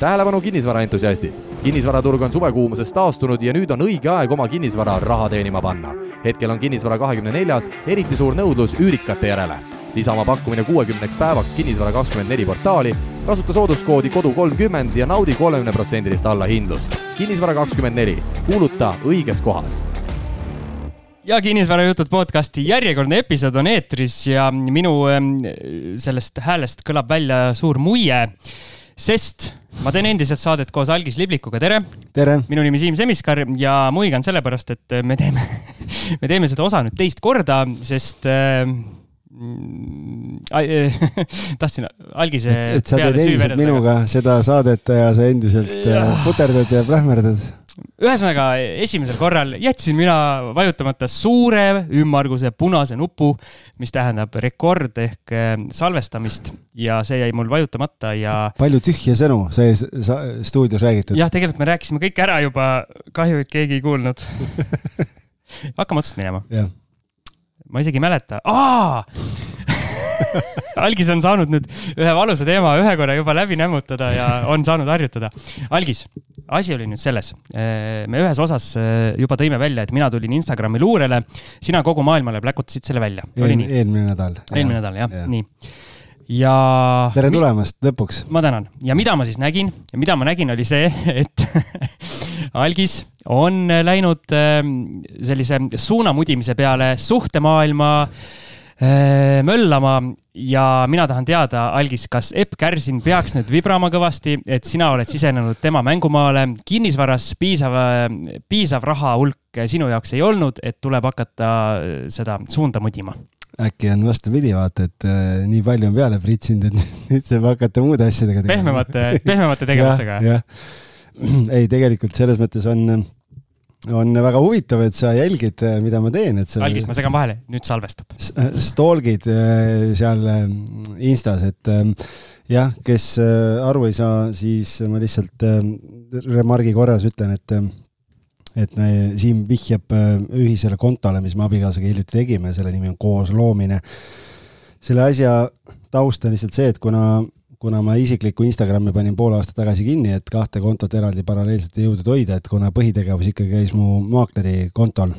tähelepanu kinnisvaraentusiastid! kinnisvaraturg on suvekuumusest taastunud ja nüüd on õige aeg oma kinnisvara raha teenima panna. hetkel on kinnisvara kahekümne neljas eriti suur nõudlus üürikate järele. lisa oma pakkumine kuuekümneks päevaks Kinnisvara kakskümmend neli portaali, kasuta sooduskoodi kodu kolmkümmend ja naudi kolmekümneprotsendilist allahindlust. kinnisvara kakskümmend neli, kuuluta õiges kohas ja kinnisvarajutud podcasti järjekordne episood on eetris ja minu sellest häälest kõlab välja suur muie, sest ma teen endiselt saadet koos Algis Liblikuga, tere! tere! minu nimi Siim Semiskar ja muigan sellepärast, et me teeme me teeme seda osa nüüd teist korda, sest äh, tahtsin algise. et, sa teed endiselt minuga seda saadet ja sa endiselt ja. Äh, puterdad ja plähmerdad ühesõnaga, esimesel korral jätsin mina vajutamata suure ümmarguse punase nupu, mis tähendab rekord ehk eh, salvestamist ja see jäi mul vajutamata ja. palju tühje sõnu sai stuudios räägitud? jah, tegelikult me rääkisime kõik ära juba, kahju, et keegi ei kuulnud hakkame otsast minema. Ma isegi ei mäleta, Algis on saanud nüüd ühe valusa teema ühe korra juba läbi nämmutada ja on saanud harjutada. Algis, asi oli nüüd selles, me ühes osas juba tõime välja, et mina tulin Instagrami luurele, sina kogu maailmale pläkutasid selle välja. Eel, eelmine nädal. eelmine nädal jah ja., nii ja. tere tulemast lõpuks. ma tänan ja mida ma siis nägin ja mida ma nägin, oli see, et Algis on läinud eh, sellise suunamudimise peale suhtemaailma Äh, möllama ja mina tahan teada, Algis, kas Epp Kärsin peaks nüüd vibrama kõvasti, et sina oled sisenenud tema mängumaale, kinnisvaras piisav, piisav raha hulk sinu jaoks ei olnud, et tuleb hakata seda suunda mudima? Äkki on vastupidi, vaata, et äh, nii palju on peale pritsinud, et nüüd saab hakata muude asjadega tegema. pehmemate, pehmemate tegevusega ja,. ei, tegelikult selles mõttes on on väga huvitav, et sa jälgid, äh, mida ma teen, et sa. algis, ma segan vahele, nüüd salvestab. Äh, stalgid äh, seal Instas, et jah, kes aru ei saa, siis ma lihtsalt remargi korras ütlen, et et me, Siim vihjab ühisele kontole, mis me abikaasaga hiljuti tegime, selle nimi on koosloomine. selle asja taust on lihtsalt see, et kuna kuna ma isiklikku Instagrami panin pool aastat tagasi kinni, et kahte kontot eraldi paralleelselt ei jõudnud hoida, et kuna põhitegevus ikkagi käis mu maakleri kontol.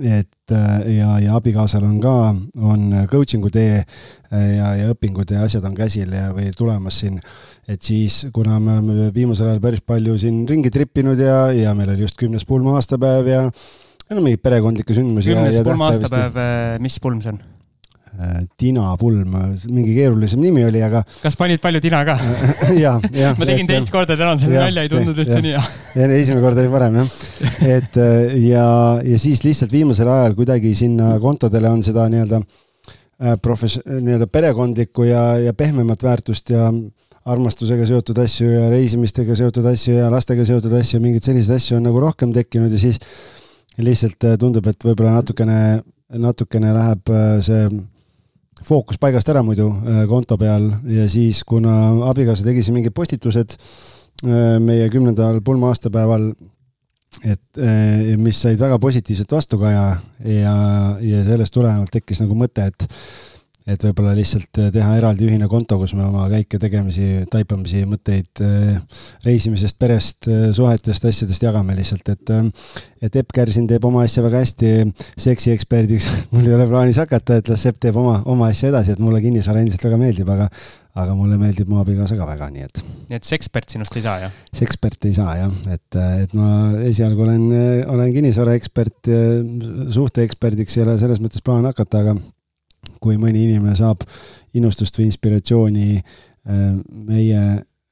Et äh, ja, ja abikaasal on ka, on coaching'u tee äh, ja, ja õpingud ja asjad on käsil ja, või tulemas siin. et siis, kuna me oleme viimasel ajal päris palju siin ringi trippinud ja, ja meil oli just kümnes pulma aastapäev ja no mingeid perekondlikke sündmusi. kümnes pulma aastapäev, äh, mis pulm see on? Äh, tinapulm, mingi keerulisem nimi oli, aga. kas panid palju tina ka ja, ja. ma tegin teist korda täna selle nalja, ei tundnud üldse nii hea. esimene kord oli parem jah. et äh, ja, ja siis lihtsalt viimasel ajal kuidagi sinna kontodele on seda nii-öelda äh, profes-, nii-öelda perekondlikku ja, ja pehmemat väärtust ja armastusega seotud asju ja reisimistega seotud asju ja lastega seotud asju, mingeid selliseid asju on nagu rohkem tekkinud ja siis lihtsalt tundub, et võib-olla natukene, natukene läheb see fookus paigast ära muidu äh, konto peal. Ja siis, kuna abikaasa tegi siin mingid postitused äh, meie kümnendal pulma aastapäeval, et äh, mis said väga positiivset vastukaja ja, ja sellest tulenevalt tekkis nagu mõte, et et võib-olla lihtsalt äh, teha eraldi ühine konto, kus me oma käike, tegemisi, taipamisi, mõtteid äh, reisimisest, perest, äh, suhetest, asjadest jagame lihtsalt, et et Epp Kärsin teeb oma asja väga hästi seksieksperdiks mul ei ole plaanis hakata, et las Epp teeb oma, oma asja edasi, et mulle kinnisvara endiselt väga meeldib, aga aga mulle meeldib mu abikaasa ka väga, nii et. nii et sekspert sinust ei saa, jah? sekspert ei saa jah, et, et ma esialgu olen, olen kinnisvaraekspert, suhteeksperdiks ei ole selles mõttes plaan hakata, aga kui mõni inimene saab innustust või inspiratsiooni äh, meie,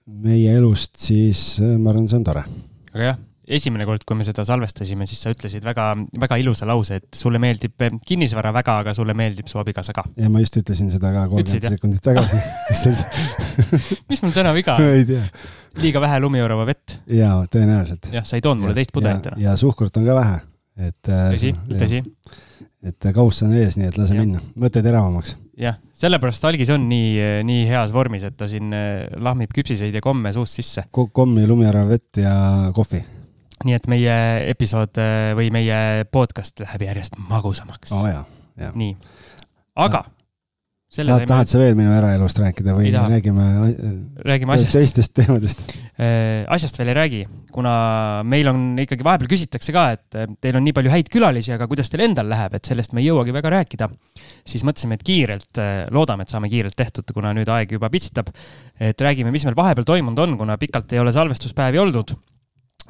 meie elust, siis äh, ma arvan, see on tore. aga jah, esimene kord, kui me seda salvestasime, siis sa ütlesid väga, väga ilusa lause, et sulle meeldib äh, kinnisvara väga, aga sulle meeldib su abikaasa ka. ja ma just ütlesin seda ka kolmkümmend sekundit tagasi mis mul täna viga on? liiga vähe lumiorava vett. jaa, tõenäoliselt. jah, sa ei toonud mulle teist pudelit täna. ja suhkrut on ka vähe, et. tõsi, tõsi et kauss on ees, nii et lase ja. minna, mõte teravamaks. jah, sellepärast Algis on nii, nii heas vormis, et ta siin eh, lahmib küpsiseid ja komme suust sisse Ko. kommi, lumiärav vett ja kohvi. nii et meie episood eh, või meie podcast läheb järjest magusamaks oh,. nii, aga tahad, tahad sa veel minu eraelust rääkida või räägime, räägime asjast. teistest teemadest? asjast veel ei räägi, kuna meil on ikkagi vahepeal küsitakse ka, et teil on nii palju häid külalisi, aga kuidas teil endal läheb, et sellest me ei jõuagi väga rääkida. siis mõtlesime, et kiirelt, loodame, et saame kiirelt tehtud, kuna nüüd aeg juba pitsitab. et räägime, mis meil vahepeal toimunud on, kuna pikalt ei ole salvestuspäevi olnud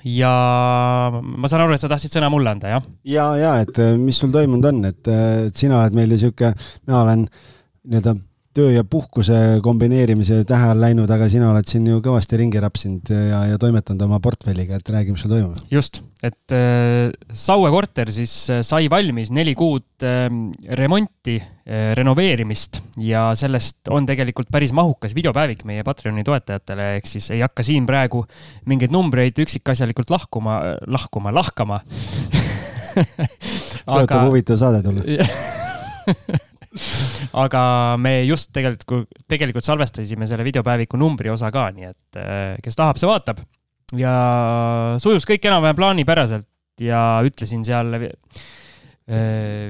ja ma saan aru, et sa tahtsid sõna mulle anda, jah? ja, ja et äh, mis sul toimunud on, et, äh, sina oled meil sihuke, mina olen nii-öelda töö ja puhkuse kombineerimise tähe all läinud, aga sina oled siin ju kõvasti ringi rapsinud ja, ja toimetanud oma portfelliga, et räägi, mis sul toimub. just, et äh, Saue korter siis äh, sai valmis neli kuud äh, remonti äh,, renoveerimist ja sellest on tegelikult päris mahukas videopäevik meie Patreoni toetajatele, ehk siis ei hakka siin praegu mingeid numbreid üksikasjalikult lahkuma, lahkuma, lahkama. Tõotab huvitav saade tulla aga me just tegelikult, tegelikult salvestasime selle videopäeviku numbri osa ka, nii et äh, kes tahab, see vaatab. ja sujus kõik enam-vähem plaanipäraselt ja ütlesin seal äh,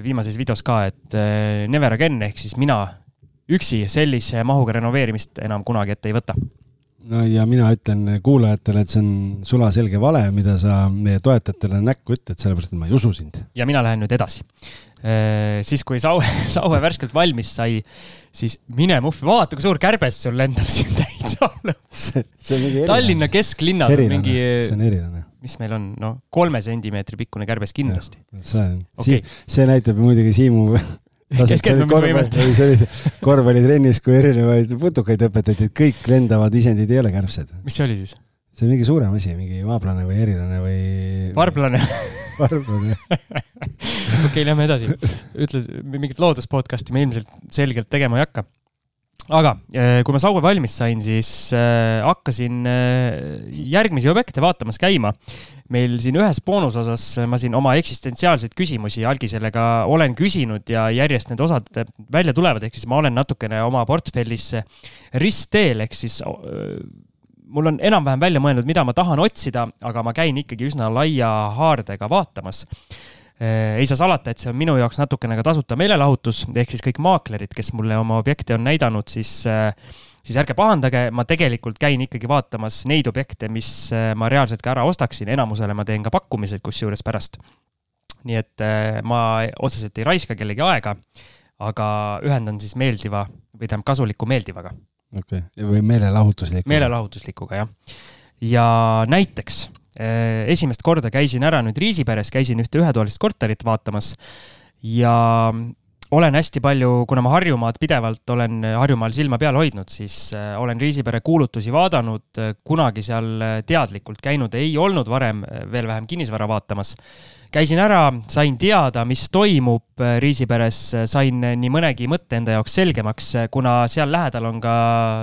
viimases videos ka, et äh, never again ehk siis mina üksi sellise mahuga renoveerimist enam kunagi ette ei võta no ja mina ütlen kuulajatele, et see on sulaselge vale, mida sa meie toetajatele näkku ütled, sellepärast et ma ei usu sind. ja mina lähen nüüd edasi. Äh, siis, kui Saue, Saue värskelt valmis sai, siis mine muhvi, vaata, kui suur kärbes sul lendab siin täitsa alla. Tallinna kesklinnas on mingi. see on eriline. mis meil on, no kolme sentimeetri pikkune kärbes kindlasti. see on okay., see näitab muidugi Siimu keskendumisvõimet. ei, see oli korvpallitrennis, kui erinevaid putukaid õpetati, et kõik lendavad isendid ei ole kärbsed. mis see oli siis? see on mingi suurem asi, mingi vaablane või erilane või. varblane varblane okei lähme edasi. ütles, mingit looduspodcast'i me ilmselt selgelt tegema ei hakka. Aga eh, kui ma Saue valmis sain, siis äh, hakkasin äh, järgmisi objekte vaatamas käima. meil siin ühes boonusosas ma siin oma eksistentsiaalseid küsimusi algisele ka olen küsinud ja järjest need osad välja tulevad, ehk siis ma olen natukene oma portfellis ristteel, ehk siis äh, mul on enam-vähem välja mõelnud, mida ma tahan otsida, aga ma käin ikkagi üsna laia haardega vaatamas. Äh, ei saa salata, et see on minu jaoks natukene ka tasuta meelelahutus, ehk siis kõik maaklerid, kes mulle oma objekte on näidanud, siis, äh, siis ärge pahandage, ma tegelikult käin ikkagi vaatamas neid objekte, mis äh, ma reaalselt ka ära ostaksin, enamusele ma teen ka pakkumised kusjuures pärast. nii et ma otseselt ei raiska kellegi aega, aga ühendan siis meeldiva või tähendab kasuliku meeldivaga okei okay., või meelelahutuslikuga? meelelahutuslikuga, jah. ja näiteks esimest korda käisin ära nüüd Riisiperes, käisin ühte ühetoalist korterit vaatamas ja olen hästi palju, kuna ma Harjumaad pidevalt olen Harjumaal silma peal hoidnud, siis eh, olen Riisipere kuulutusi vaadanud, kunagi seal teadlikult käinud ei olnud varem, veel vähem kinnisvara vaatamas käisin ära, sain teada, mis toimub äh, Riisiperes, sain nii mõnegi mõtte enda jaoks selgemaks, kuna seal lähedal on ka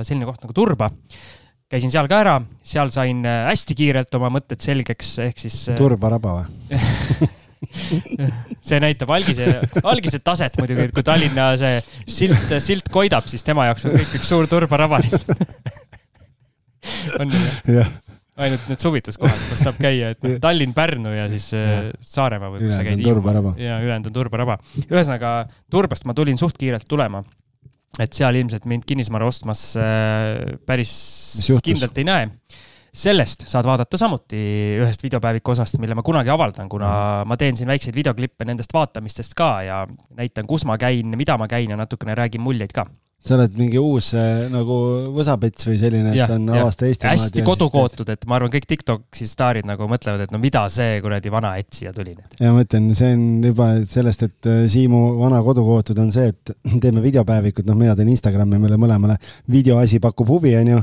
selline koht nagu Turba. Käisin seal ka ära, seal sain äh, hästi kiirelt oma mõtted selgeks, ehk siis. Äh, Turba raba või see näitab algise, algise taset muidugi, et kui Tallinna see silt, silt koidab, siis tema jaoks on kõik üks suur turbaraba lihtsalt on nii? jah ainult need suvituskohad, kus saab käia, et Tallinn, Pärnu ja siis ja. Äh, Saaremaa või kus sa käid. ja ülejäänud on Turbaraba. ühesõnaga Turbast ma tulin suht kiirelt tulema. Et seal ilmselt mind kinnisvara ostmas äh, päris kindlalt ei näe. Sellest saad vaadata samuti ühest videopäeviku osast, mille ma kunagi avaldan, kuna ma teen siin väikseid videoklippe nendest vaatamistest ka ja näitan, kus ma käin, mida ma käin ja natukene räägin muljeid ka sa oled mingi uus äh, nagu võsapets või selline, et ja, on avasta Eestimaad. hästi kodukootud, et ma arvan, kõik Tiktoki staarid nagu mõtlevad, et no mida see kuradi vana ätt siia tuli nüüd. ja ma ütlen, see on juba sellest, et äh, Siimu vana kodukootud on see, et teeme videopäevikut, noh, mina teen Instagrami, meile mõlemale videoasi pakub huvi, onju.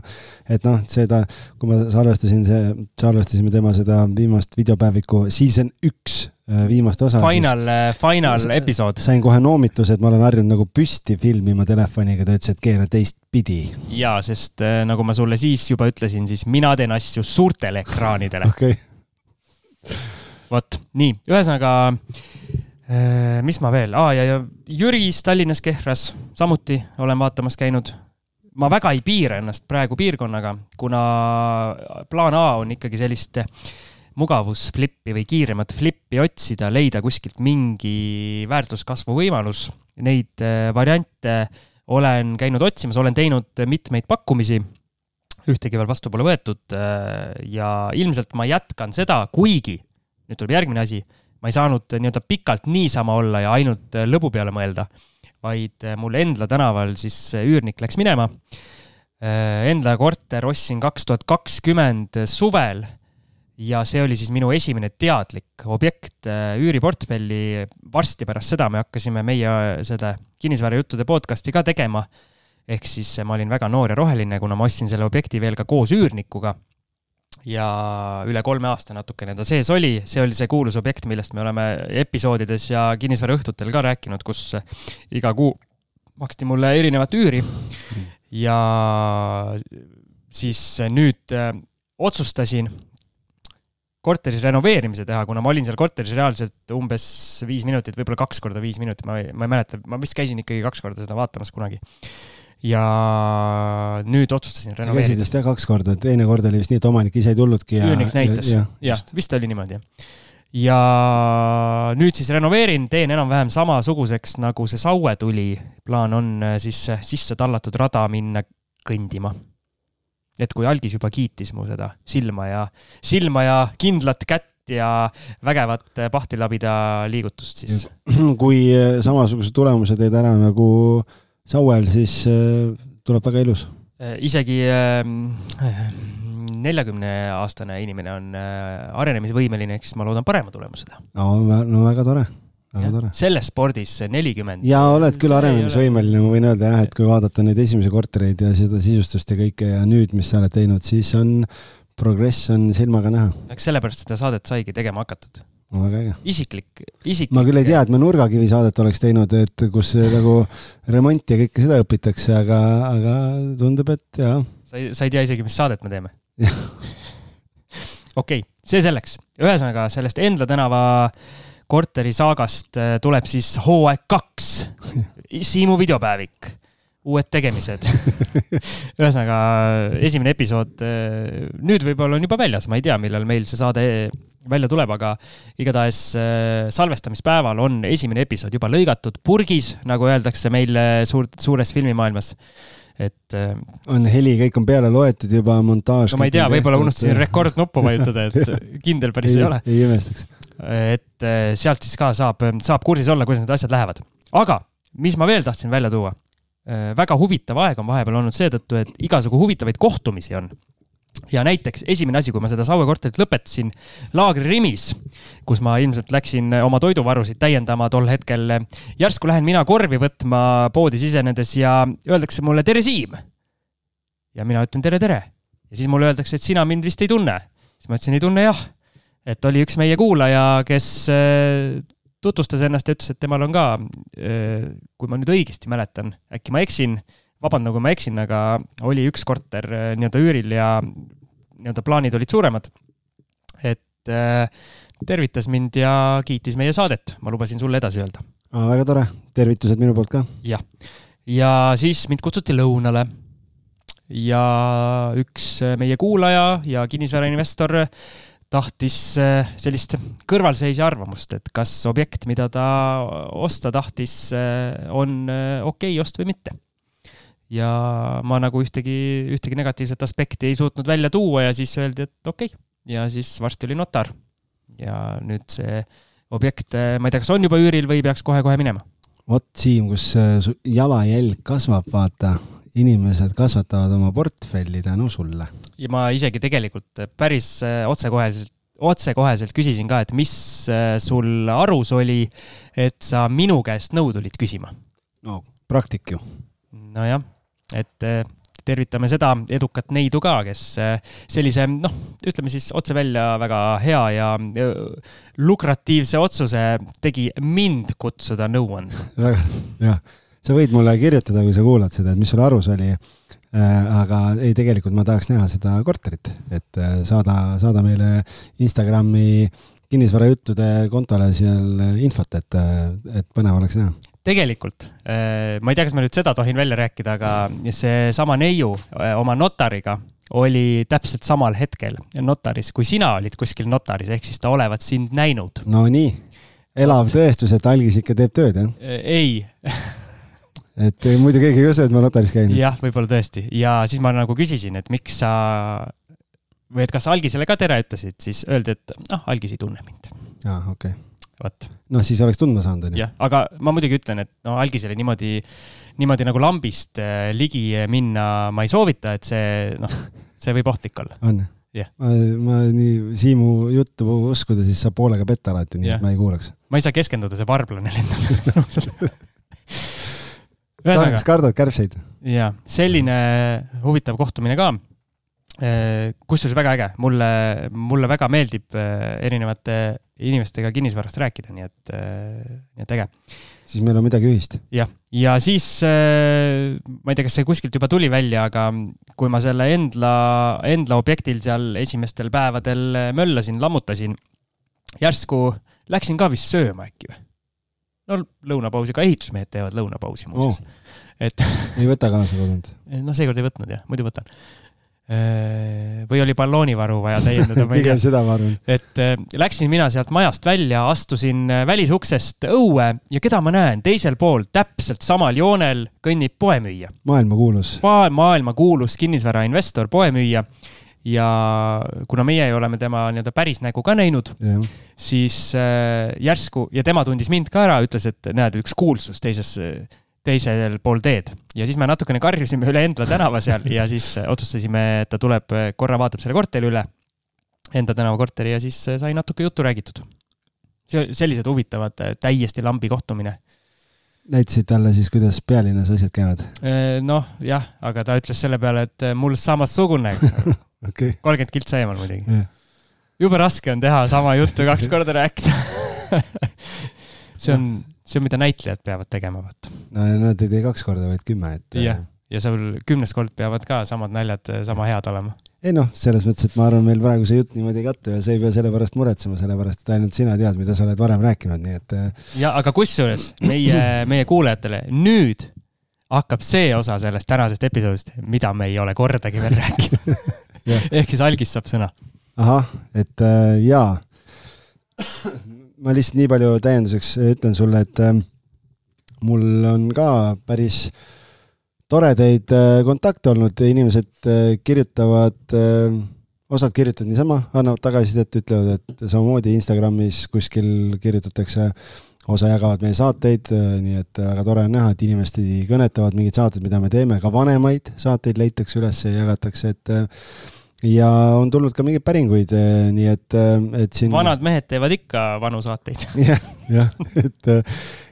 et noh, seda, kui ma salvestasin see, salvestasime tema seda viimast videopäeviku season üks viimast osa. Final, äh, final episood. sain kohe noomituse, et ma olen harjunud nagu püsti filmima telefoniga, ta ütles, et keera teistpidi. ja, sest äh, nagu ma sulle siis juba ütlesin, siis mina teen asju suurtele ekraanidele okay.. vot, nii, ühesõnaga mis ma veel ah,, ja, ja Jüris Tallinnas Kehras samuti olen vaatamas käinud. ma väga ei piira ennast praegu piirkonnaga, kuna plaan A on ikkagi sellist äh, mugavusflippi või kiiremat flippi otsida, leida kuskilt mingi väärtuskasvu võimalus. Neid äh, variante olen käinud otsimas, olen teinud mitmeid pakkumisi. ühtegi veel vastu pole võetud ja ilmselt ma jätkan seda, kuigi nüüd tuleb järgmine asi, ma ei saanud nii-öelda pikalt niisama olla ja ainult lõbu peale mõelda, vaid mul Endla tänaval siis üürnik läks minema. Endla korter ostsin kaks tuhat kakskümmend suvel ja see oli siis minu esimene teadlik objekt üüriportfelli. varsti pärast seda me hakkasime meie seda kinnisvarajuttude podcast'i ka tegema ehk siis ma olin väga noor ja roheline, kuna ma ostsin selle objekti veel ka koos üürnikuga. ja üle kolme aasta natukene ta sees oli, see oli see kuulus objekt, millest me oleme episoodides ja kinnisvaraõhtutel ka rääkinud, kus iga kuu maksti mulle erinevat üüri. ja siis nüüd äh, otsustasin korteris renoveerimise teha, kuna ma olin seal korteris reaalselt umbes viis minutit, võib-olla kaks korda viis minutit, ma ei, ma ei mäleta, ma vist käisin ikkagi kaks korda seda vaatamas kunagi ja nüüd otsustasin renoveerida. käisid vist jah kaks korda, teine kord oli vist nii, et omanik ise ei tulnudki ja. üürnik näitas, jah ja, vist oli niimoodi, jah. ja nüüd siis renoveerin, teen enam-vähem samasuguseks, nagu see Saue tuli. plaan on äh, siis sisse tallatud rada minna kõndima. Et kui algis juba kiitis mu seda silma ja, silma ja kindlat kätt ja vägevat äh, pahtilabida liigutust, siis. kui äh, samasuguse tulemuse teed ära nagu Sauel, siis äh, tuleb väga ilus. Isegi ähm, neljakümne aastane inimene on arenemisvõimeline, siis ma loodan parema tulemuse teha. no, no väga tore. Selles spordis nelikümmend. ja oled küll arenemisvõimeline, ma võin öelda jah, et kui vaadata neid esimesi kortereid ja seda sisustust ja kõike ja nüüd, mis sa oled teinud, siis on progress on silmaga näha. eks sellepärast seda saadet saigi tegema hakatud väga äge. isiklik, isiklik. ma küll ei tea, et me nurgakivi saadet oleks teinud, et kus nagu remonti ja kõike seda õpitakse, aga, aga tundub, et jaa. sa ei, sa ei tea isegi, mis saadet me teeme? okei okay,, see selleks. ühesõnaga sellest Endla tänava korteri saagast äh, tuleb siis hooaeg kaks. Siimu videopäevik uued tegemised ühesõnaga, esimene episood äh, nüüd võib-olla on juba väljas, ma ei tea, millal meil see saade välja tuleb, aga igatahes äh, salvestamispäeval on esimene episood juba lõigatud purgis, nagu öeldakse meil äh, suur, suures filmimaailmas et. on heli, kõik on peale loetud juba, montaaž. no ma ei tea, võib-olla unustasin rekordnuppu vajutada, et kindel päris ei, ei ole. ei imestaks. Et sealt siis ka saab, saab kursis olla, kuidas need asjad lähevad. aga mis ma veel tahtsin välja tuua Äh, väga huvitav aeg on vahepeal olnud seetõttu, et igasugu huvitavaid kohtumisi on. ja näiteks esimene asi, kui ma seda Saue korterit lõpetasin Laagri Rimis, kus ma ilmselt läksin oma toiduvarusid täiendama tol hetkel. järsku lähen mina korvi võtma poodi sisenedes ja öeldakse mulle tere, Siim. ja mina ütlen tere, tere. ja siis mulle öeldakse, et sina mind vist ei tunne. siis ma ütlesin, ei tunne jah. Et oli üks meie kuulaja, kes äh, tutvustas ennast ja ütles, et temal on ka, äh, kui ma nüüd õigesti mäletan, äkki ma eksin, vabandan, kui ma eksin, aga oli üks korter äh, nii-öelda üüril ja nii-öelda plaanid olid suuremad. et tervitas mind ja kiitis meie saadet, ma lubasin sulle edasi öelda. väga tore, tervitused minu poolt ka. jah, ja siis mind kutsuti lõunale ja üks meie kuulaja ja kinnisvarainvestor tahtis eh, sellist kõrvalseisja arvamust, et kas objekt, mida ta osta tahtis, eh, on eh, okei okay ost või mitte. ja ma nagu ühtegi, ühtegi negatiivset aspekti ei suutnud välja tuua ja siis öeldi, et okei okay. ja siis varsti oli notar. ja nüüd see objekt, ma ei tea, kas on juba üüril või peaks kohe-kohe minema? vot Siim, kus su jalajälg kasvab, vaata inimesed kasvatavad oma portfelli tänu sulle. ja ma isegi tegelikult päris äh, otsekoheselt, otsekoheselt küsisin ka, et mis äh, sul arus oli, et sa minu käest nõu tulid küsima? no praktik ju. nojah, et äh, tervitame seda edukat neidu ka, kes sellise, noh, ütleme siis otse välja väga hea ja lukratiivse otsuse tegi mind kutsuda nõu andma. väga, jah sa võid mulle kirjutada, kui sa kuulad seda, et mis sul arus oli. Äh, aga ei, tegelikult ma tahaks näha seda korterit, et äh, saada, saada meile Instagrami kinnisvarajuttude kontole seal infot, et, et põnev oleks näha tegelikult, äh, ma ei tea, kas ma nüüd seda tohin välja rääkida, aga seesama neiu oma notariga oli täpselt samal hetkel notaris, kui sina olid kuskil notaris, ehk siis ta olevat sind näinud. no nii, elav tõestus, et algis ikka teeb tööd, jah? ei et muidu keegi ei usu, et ma notaris käin. jah, võib-olla tõesti ja siis ma nagu küsisin, et miks sa või et kas Algisele ka tere ütlesid, siis öeldi, et noh, Algis ei tunne mind. aa, okei okay.. vot. noh, siis oleks tundma saanud, onju. jah, aga ma muidugi ütlen, et no Algisele niimoodi, niimoodi nagu lambist äh, ligi minna ma ei soovita, et see, noh, see võib ohtlik olla. on yeah.? ma, ma nii Siimu juttu uskuda, siis saab poolega petta alati, nii yeah. et ma ei kuulaks. ma ei saa keskenduda, see varblane lendab ühesõnaga. kardad kärbseid? jaa, selline huvitav kohtumine ka Äh, kusjuures väga äge, mulle, mulle väga meeldib äh, erinevate inimestega kinnisvarast rääkida, nii et, äh, nii et äge. siis meil on midagi ühist. jah, ja siis ma ei tea, kas see kuskilt juba tuli välja, aga kui ma selle Endla, Endla objektil seal esimestel päevadel möllasin, lammutasin, järsku läksin ka vist sööma äkki või? No lõunapausi, ka ehitusmehed teevad lõunapausi muuseas oh.. et ei võta kaasa kodunt? no seekord ei võtnud jah, muidu võtan Äh, või oli balloonivaru vaja täiendada pigem seda ma arvan. et äh, läksin mina sealt majast välja, astusin välisuksest õue ja keda ma näen, teisel pool täpselt samal joonel kõnnib poemüüja. maailmakuulus. maailmakuulus kinnisvarainvestor, poemüüja. Ja kuna meie oleme tema nii-öelda päris nägu ka näinud, siis järsku ja tema tundis mind ka ära, ütles, et näed, üks kuulsus teises teisel pool teed ja siis me natukene karjusime üle Endla tänava seal ja siis otsustasime, et ta tuleb, korra vaatab selle korteri üle, Enda tänava korteri ja siis sai natuke juttu räägitud. sellised huvitavad, täiesti lambi kohtumine. näitasid talle siis, kuidas pealinnas asjad käivad? noh, jah, aga ta ütles selle peale, et mul samassugune, ole. kolmkümmend kiltsa eemal muidugi yeah.. jube raske on teha sama juttu kaks korda rääkida see on see on, mida näitlejad peavad tegema, vaata. no nad ei tee kaks korda, vaid kümme, et. jah, ja seal kümnes kord peavad ka samad naljad sama head olema. ei noh, selles mõttes, et ma arvan, meil praegu see jutt niimoodi ei kattu ja sa ei pea selle pärast muretsema, sellepärast et ainult sina tead, mida sa oled varem rääkinud, nii et. Äh, ja aga kusjuures meie, meie kuulajatele nüüd hakkab see osa sellest tänasest episoodist, mida me ei ole kordagi veel rääkinud ehk siis algis saab sõna. ahah, et äh, jaa. Ma lihtsalt nii palju täienduseks ütlen sulle, et äh, mul on ka päris toredaid äh, kontakte olnud, inimesed äh, kirjutavad, osad kirjutavad niisama, annavad tagasisidet, ütlevad, et samamoodi Instagramis kuskil kirjutatakse, osa jagavad meie saateid, nii et väga tore on näha, et inimesed kõnetavad mingeid saateid, mida me teeme, ka vanemaid saateid leitakse üles ja jagatakse, et ja on tulnud ka mingeid päringuid, nii et, et siin. vanad mehed teevad ikka vanu saateid. jah, jah, et,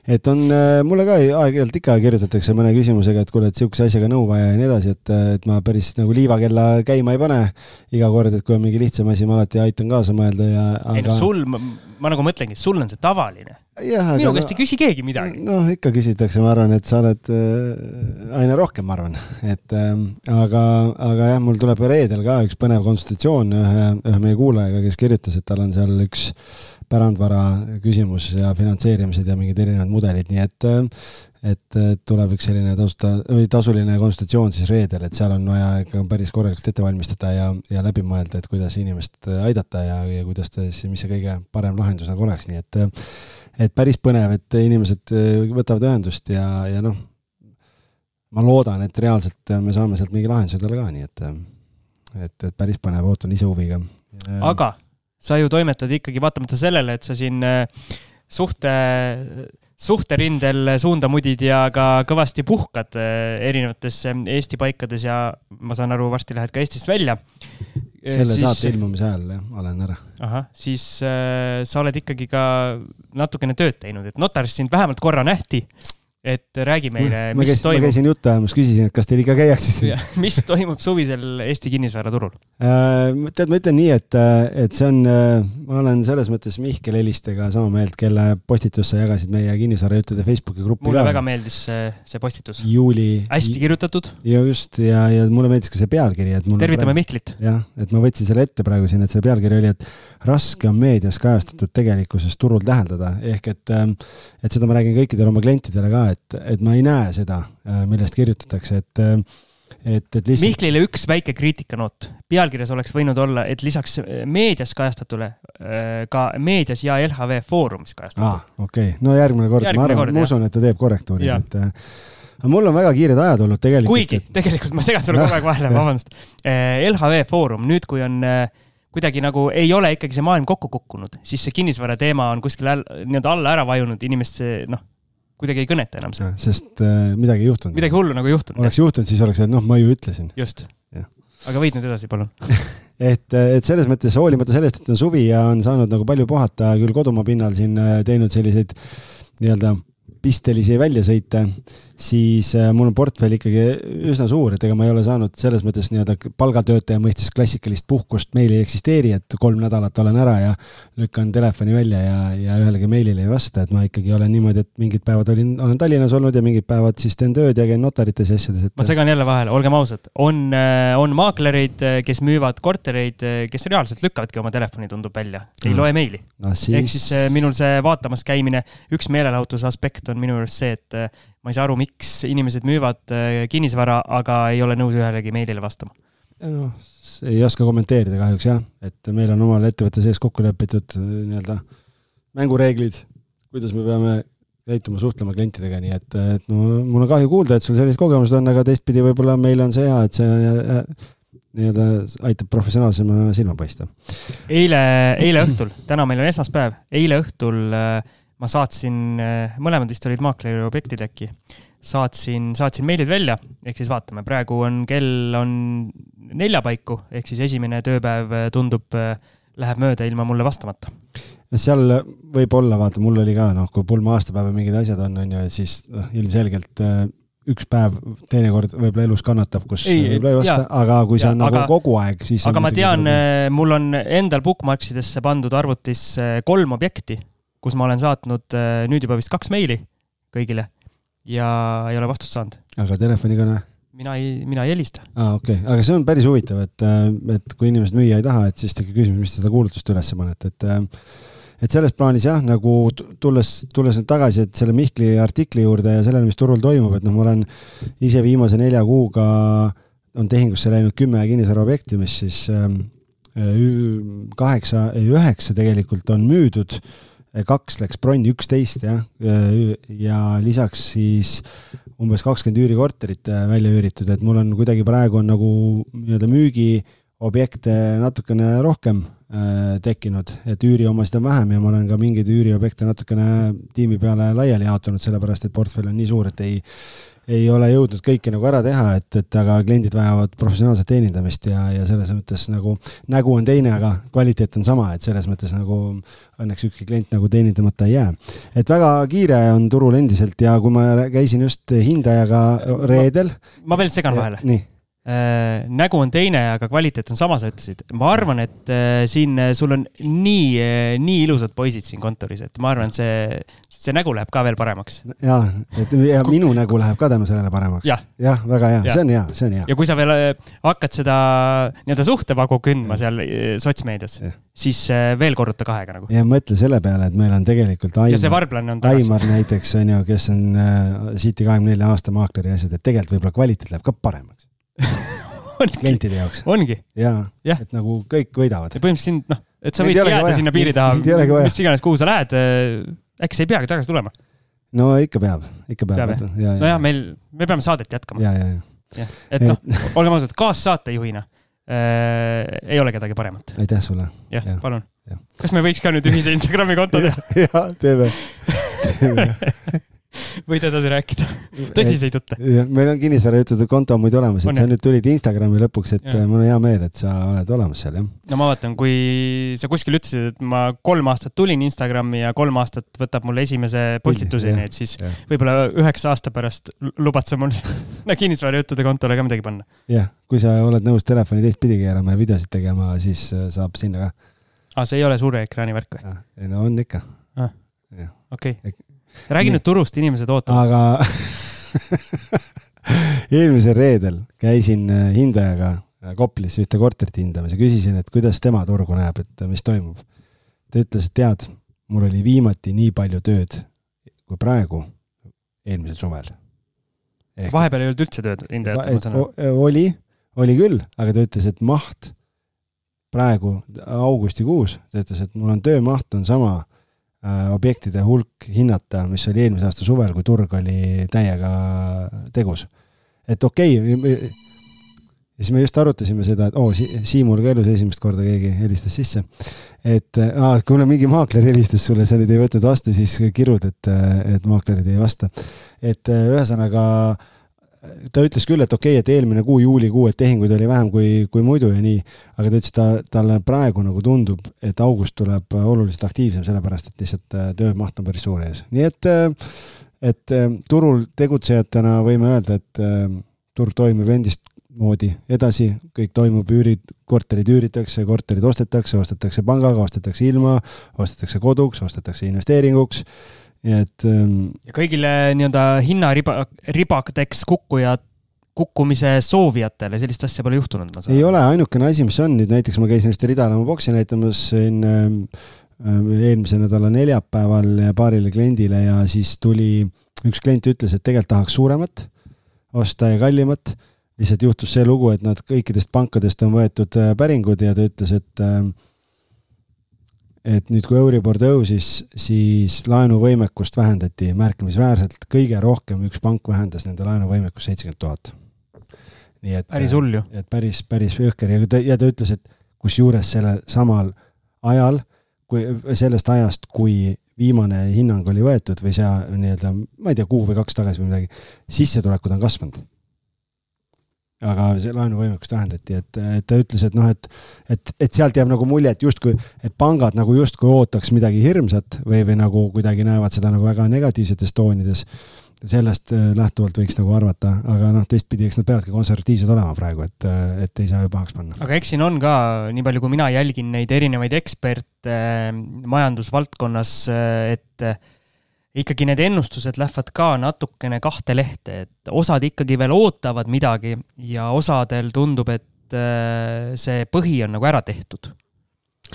et on, mulle ka aeg-ajalt ikka kirjutatakse mõne küsimusega, et kuule, et sihukese asjaga nõu vaja ja nii edasi, et, et ma päris nagu liivakella käima ei pane iga kord, et kui on mingi lihtsam asi, ma alati aitan kaasa mõelda ja aga.... ei no sul, ma nagu mõtlengi, sul on see tavaline minu käest ei küsi keegi midagi. noh, ikka küsitakse, ma arvan, et sa oled äh, aina rohkem, ma arvan, et äh, aga, aga jah, mul tuleb reedel ka üks põnev konsultatsioon ühe, ühe meie kuulajaga, kes kirjutas, et tal on seal üks pärandvara küsimus ja finantseerimised ja mingid erinevad mudelid, nii et äh, et tuleb üks selline tasuta või tasuline konsultatsioon siis reedel, et seal on vaja ikka päris korralikult ette valmistada ja, ja läbi mõelda, et kuidas inimest aidata ja, ja kuidas ta siis, mis see kõige parem lahendus nagu oleks, nii et et päris põnev, et inimesed äh, võtavad ühendust ja, ja noh, ma loodan, et reaalselt me saame sealt mingi lahenduse talle ka, nii et, et, et päris põnev, ootan ise huviga. aga sa ju toimetad ikkagi vaatamata sellele, et sa siin äh, suhte, suhterindel suunda mudid ja ka kõvasti puhkad äh, erinevates Eesti paikades ja ma saan aru, varsti lähed ka Eestist välja selle siis... saate ilmumise ajal jah, olen ära. ahah, siis äh, sa oled ikkagi ka natukene tööd teinud, et notaris sind vähemalt korra nähti et räägi meile, mis käisin, toimub. ma käisin juttu ajamas, küsisin, et kas teil ikka käiakse siin. mis toimub suvisel Eesti kinnisvaraturul äh,? tead, ma ütlen nii, et, äh, et see on, äh, ma olen selles mõttes Mihkel Helistega sama meelt, kelle postitus sa jagasid meie kinnisvarajuttude Facebooki gruppi. mulle ka. väga meeldis see, see postitus. juuli. hästi kirjutatud. ja just ja, ja mulle meeldis ka see pealkiri, et mul. tervitame praegu, Mihklit. jah, et ma võtsin selle ette praegu siin, et see pealkiri oli, et raske on meedias kajastatud tegelikkuses turul täheldada, ehk et, ähm, et seda ma räägin kõikidele oma klientidele ka, et, et ma ei näe seda, äh, millest kirjutatakse, et äh, et, et lihtsalt. Mihklile üks väike kriitikanoot. pealkirjas oleks võinud olla, et lisaks äh, meedias kajastatule ka meedias ja LHV Foorumis kajastatud. aa, okei okay., no järgmine kord, ma arvan, ma usun, et ta teeb korrektuuri, et aga mul on väga kiired ajad olnud tegelikult. kuigi et... tegelikult ma segan sulle kogu aeg vahele, vabandust. LHV Foorum, nüüd kui on kuidagi nagu ei ole ikkagi see maailm kokku kukkunud, siis see kinnisvara teema on kuskil nii-öelda alla ära vajunud, inimest see noh, kuidagi ei kõneta enam see. sest äh, midagi ei juhtunud. midagi hullu nagu ei juhtunud. oleks juhtunud, siis oleks öelnud, noh, ma ju ütlesin. just. aga võid nüüd edasi, palun et, et selles mõttes hoolimata sellest, et on suvi ja on saanud nagu palju puhata küll kodumaa pinnal siin äh, teinud selliseid nii-öelda pistelisi väljasõite, siis äh, mul on portfell ikkagi üsna suur, et ega ma ei ole saanud selles mõttes nii-öelda palgatöötaja mõistes klassikalist puhkust meil ei eksisteeri, et kolm nädalat olen ära ja lükkan telefoni välja ja, ja ühelegi meilile ei vasta, et ma ikkagi olen niimoodi, et mingid päevad olin, olen Tallinnas olnud ja mingid päevad siis teen tööd ja käin notarites ja asjades, et. ma segan jälle vahele, olgem ausad, on, äh, on maaklereid, äh, kes müüvad kortereid, kes reaalselt lükkavadki oma telefoni, tundub välja, ei mm. loe meili no,. Siis... ehk siis minul see vaatamas käimine, üks meelelahutuse aspekt on minu juures see, et äh, ma ei saa aru, miks inimesed müüvad äh, kinnisvara, aga ei ole nõus ühelegi meilile vastama. noh, ei oska kommenteerida kahjuks jah, et meil on omal ettevõtte sees kokku lepitud äh, nii-öelda mängureeglid, kuidas me peame käituma, suhtlema klientidega, nii et, et no mul on kahju kuulda, et sul sellised kogemused on, aga teistpidi võib-olla meil on see hea, et see nii-öelda aitab professionaalsema silma paista. eile, eile õhtul, täna meil on esmaspäev, eile õhtul äh, ma saatsin, äh, mõlemad vist olid maakleri objektid äkki, saatsin, saatsin meilid välja, ehk siis vaatame, praegu on kell on nelja paiku, ehk siis esimene tööpäev äh, tundub, äh, läheb mööda ilma mulle vastamata. seal võib olla, vaata, mul oli ka noh, kui pulma aastapäev ja mingid asjad on, on ju, siis noh, ilmselgelt üks päev teinekord võib-olla elus kannatab, kus võib-olla ei vasta, aga kui see on nagu aga, kogu aeg, siis. aga ma tean, mul on endal bookmarksidesse pandud arvutis kolm objekti kus ma olen saatnud äh, nüüd juba vist kaks meili kõigile ja ei ole vastust saanud. aga telefonikõne? mina ei, mina ei helista. aa, okei okay., aga see on päris huvitav, et, äh, et kui inimesed müüa ei taha, et siis tekib küsimus, mis te seda kuulutust üles panete, et äh, et selles plaanis jah, nagu tulles, tulles nüüd tagasi, et selle Mihkli artikli juurde ja sellele, mis turul toimub, et noh, ma olen ise viimase nelja kuuga on tehingusse läinud kümme kinnisvaraobjekti, mis siis ähm, kaheksa, ei üheksa tegelikult on müüdud kaks läks bronni, üksteist jah, ja lisaks siis umbes kakskümmend üürikorterit äh, välja üüritud, et mul on kuidagi praegu on nagu nii-öelda müügiobjekte natukene rohkem äh, tekkinud, et üüriomasid on vähem ja ma olen ka mingeid üüriobjekte natukene tiimi peale laiali jaotanud, sellepärast et portfell on nii suur, et ei ei ole jõudnud kõike nagu ära teha, et, et aga kliendid vajavad professionaalset teenindamist ja, ja selles mõttes nagu nägu on teine, aga kvaliteet on sama, et selles mõttes nagu õnneks ükski klient nagu teenindamata ei jää. et väga kiire on turul endiselt ja kui ma käisin just hindajaga reedel. ma veel segan vahele. nii Äh, nägu on teine, aga kvaliteet on sama, sa ütlesid. ma arvan, et äh, siin äh, sul on nii, nii ilusad poisid siin kontoris, et ma arvan, see, see nägu läheb ka veel paremaks. ja, et ja minu nägu läheb ka tänu sellele paremaks. jah ja,, väga hea ja., see on hea, see on hea. ja kui sa veel hakkad seda nii-öelda suhtevagu kündma seal sotsmeedias, siis veel korruta kahega nagu. ja mõtle selle peale, et meil on tegelikult Aimar. Aimar näiteks on ju, kes on City kahekümne nelja aasta maakleri asjad, et tegelikult võib-olla kvaliteet läheb ka paremaks klientide jaoks. ongi. jaa ja., et nagu kõik võidavad. ja põhimõtteliselt sind, noh, et sa võidki jääda sinna piiri taha, mis iganes, kuhu sa lähed, äh, äkki sa ei peagi tagasi tulema. no ikka peab, ikka peab. nojah, meil, me peame saadet jätkama. ja, ja, ja. et noh, olgem ausad, kaassaatejuhina äh, ei ole kedagi paremat. aitäh sulle. jah ja., palun. kas me võiks ka nüüd ühise Instagrami konto teha? jah, teeme, teeme võid edasi rääkida. tõsiseid jutte. meil on kinnisvarajuttude konto muidu olemas, et sa nüüd tulid Instagrami lõpuks, et ja. mul on hea meel, et sa oled olemas seal, jah. no ma vaatan, kui sa kuskil ütlesid, et ma kolm aastat tulin Instagrami ja kolm aastat võtab mul esimese postituseni, et siis võib-olla üheksa aasta pärast lubad sa mul sinna kinnisvarajuttude kontole ka midagi panna. jah, kui sa oled nõus telefoni teistpidi keerama ja videosid tegema, siis äh, saab sinna ka. aa, ah, see ei ole suure ekraani värk või? ei no on ikka ah.. okei okay räägi nüüd turust, inimesed ootavad. aga eelmisel reedel käisin äh, hindajaga äh, Koplis ühte korterit hindamas ja küsisin, et kuidas tema turgu näeb, et äh, mis toimub. ta ütles, et tead, mul oli viimati nii palju tööd kui praegu eelmisel suvel. vahepeal ei olnud üldse tööd hindajatel, ma saan aru? oli, oli küll, aga ta ütles, et maht praegu augustikuus, ta ütles, et mul on töömaht on sama objektide hulk hinnata, mis oli eelmise aasta suvel, kui turg oli täiega tegus. et okei okay,, ja siis me just arutasime seda, et oo oh, si, Siimul ka elus esimest korda keegi helistas sisse. et aa, kuna mingi maakler helistas sulle, sa nüüd ei võtnud vastu, siis kirud, et, et maaklerid ei vasta. et ühesõnaga äh, ta ütles küll, et okei okay,, et eelmine kuu, juulikuu, et tehinguid oli vähem kui, kui muidu ja nii, aga ta ütles, ta, talle praegu nagu tundub, et august tuleb oluliselt aktiivsem, sellepärast et lihtsalt äh, töömaht on päris suur ees, nii et, äh, et äh, turul tegutsejatena võime öelda, et turg toimib endist moodi edasi, kõik toimub, üürid, korterid üüritakse, korterid ostetakse, ostetakse pangaga, ostetakse ilma, ostetakse koduks, ostetakse investeeringuks nii et ähm,. ja kõigile nii-öelda hinnariba, ribadeks kukkujad kukkumise soovijatele sellist asja pole juhtunud, ma saan. ei ole, ainukene asi, mis on nüüd näiteks ma käisin just Ridalamaa boksi näitamas siin ähm, ähm, eelmise nädala neljapäeval paarile kliendile ja siis tuli, üks klient ütles, et tegelikult tahaks suuremat osta ja kallimat. lihtsalt juhtus see lugu, et nad kõikidest pankadest on võetud äh, päringud ja ta ütles, et äh, et nüüd, kui Euribor tõusis, siis laenuvõimekust vähendati märkimisväärselt, kõige rohkem üks pank vähendas nende laenuvõimekust seitsekümmend tuhat. nii et päris hull ju. et päris, päris jõhker ja ta, ja ta ütles, et kusjuures sellel samal ajal, kui sellest ajast, kui viimane hinnang oli võetud või see nii-öelda, ma ei tea, kuu või kaks tagasi või midagi, sissetulekud on kasvanud aga see laenuvõimekust vähendati, et, et ta ütles, et noh, et, et, et sealt jääb nagu mulje, et justkui, et pangad nagu justkui ootaks midagi hirmsat või, või nagu kuidagi näevad seda nagu väga negatiivsetes toonides. sellest äh, lähtuvalt võiks nagu arvata, aga noh, teistpidi, eks nad peavadki konservatiivsed olema praegu, et, et ei saa ju pahaks panna. aga eks siin on ka, nii palju kui mina jälgin neid erinevaid eksperte äh, majandusvaldkonnas, äh, et ikkagi need ennustused lähevad ka natukene kahte lehte, et osad ikkagi veel ootavad midagi ja osadel tundub, et äh, see põhi on nagu ära tehtud.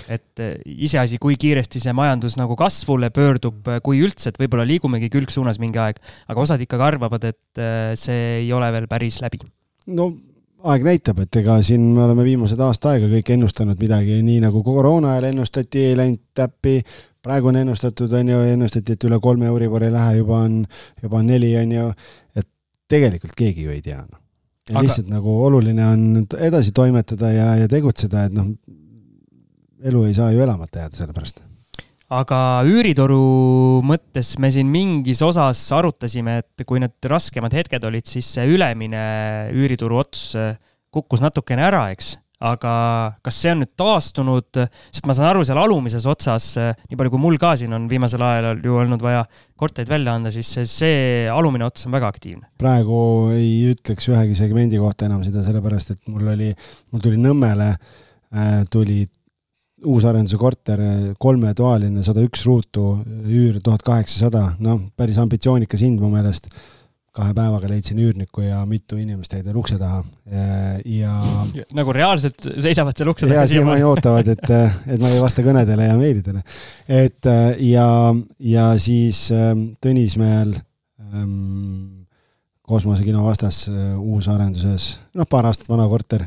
et äh, iseasi, kui kiiresti see majandus nagu kasvule pöördub, äh, kui üldse, et võib-olla liigumegi külgsuunas mingi aeg, aga osad ikkagi arvavad, et see ei ole veel päris läbi. no aeg näitab, et ega siin me oleme viimased aasta aega kõik ennustanud midagi, nii nagu koroona ajal ennustati, ei läinud täppi, praegu on ennustatud, on ju, ennustati, et üle kolme Euribor ei lähe, juba on, juba on neli, on ju, et tegelikult keegi ju ei tea, noh. ja Aga... lihtsalt nagu oluline on edasi toimetada ja, ja tegutseda, et noh, elu ei saa ju elamata jääda selle pärast. Aga üürituru mõttes me siin mingis osas arutasime, et kui need raskemad hetked olid, siis see ülemine üürituru ots kukkus natukene ära, eks aga kas see on nüüd taastunud, sest ma saan aru, seal alumises otsas, nii palju kui mul ka siin on viimasel ajal ju olnud vaja korterid välja anda, siis see, alumine ots on väga aktiivne. praegu ei ütleks ühegi segmendi kohta enam seda, sellepärast et mul oli, mul tuli Nõmmele äh,, tuli uusarenduse korter, kolmetoaline, sada üks ruutu, üür tuhat kaheksasada, noh, päris ambitsioonikas hind mu meelest kahe päevaga leidsin üürniku ja mitu inimest jäid veel ukse taha ja. nagu reaalselt seisavad seal ukse taga? ja siiamaani ootavad, et, et ma ei vasta kõnedele ja meilidele. et ja, ja siis ähm, Tõnismäel ähm, kosmosekino vastas äh, uusarenduses, noh, paar aastat vana korter,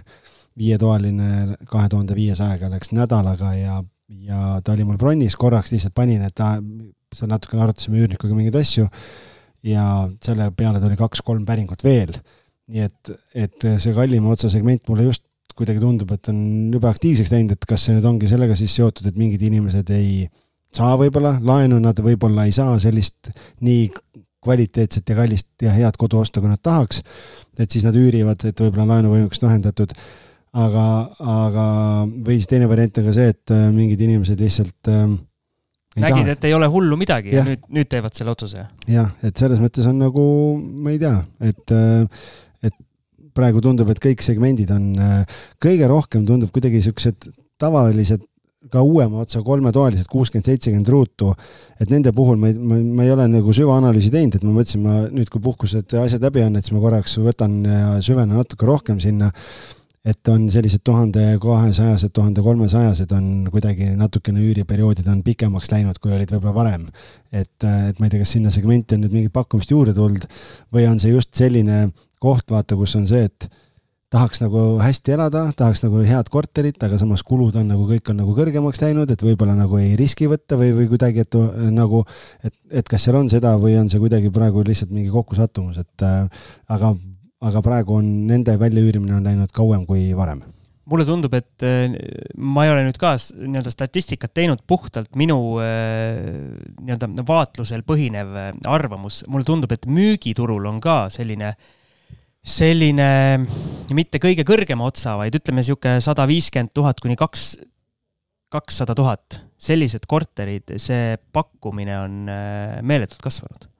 viietoaline, kahe tuhande viiesajaga läks nädalaga ja, ja ta oli mul bronnis, korraks lihtsalt panin, et ta, seal natukene arutasime üürnikuga mingeid asju ja selle peale tuli kaks-kolm päringut veel. nii et, et see kallima otsa segment mulle just kuidagi tundub, et on jube aktiivseks läinud, et kas see nüüd ongi sellega siis seotud, et mingid inimesed ei saa võib-olla laenu, nad võib-olla ei saa sellist nii kvaliteetset ja kallist ja head kodu osta, kui nad tahaks. et siis nad üürivad, et võib-olla laenuvõimekust vähendatud. aga, aga, või siis teine variant on ka see, et mingid inimesed lihtsalt äh, nägid, et ei ole hullu midagi ja, ja nüüd, nüüd teevad selle otsuse. jah, et selles mõttes on nagu, ma ei tea, et, äh, et praegu tundub, et kõik segmendid on, äh, kõige rohkem tundub kuidagi siuksed tavalised ka uuema otsa kolmetoalised, kuuskümmend, seitsekümmend ruutu, et nende puhul ma ei, ma, ma ei ole nagu süvaanalüüsi teinud, et ma mõtlesin, ma nüüd, kui puhkused, asjad läbi on, et siis ma korraks võtan ja süvenen natuke rohkem sinna et on sellised tuhande kahesajased, tuhande kolmesajased on kuidagi natukene üüriperioodid on pikemaks läinud, kui olid võib-olla varem. et, et ma ei tea, kas sinna segmenti on nüüd mingit pakkumist juurde tulnud või on see just selline koht, vaata, kus on see, et tahaks nagu hästi elada, tahaks nagu head korterit, aga samas kulud on nagu kõik on nagu kõrgemaks läinud, et võib-olla nagu ei riski võtta või, või kuidagi, et nagu, et, et kas seal on seda või on see kuidagi praegu lihtsalt mingi kokkusattumus, et äh, aga, aga praegu on nende väljaüürimine on läinud kauem kui varem mulle tundub, et äh, ma ei ole nüüd ka nii-öelda statistikat teinud, puhtalt minu äh, nii-öelda vaatlusel põhinev äh, arvamus. mulle tundub, et müügiturul on ka selline, selline mitte kõige kõrgema otsa, vaid ütleme sihuke sada viiskümmend tuhat kuni kaks, kakssada tuhat. sellised korterid, see pakkumine on meeletult kasvanud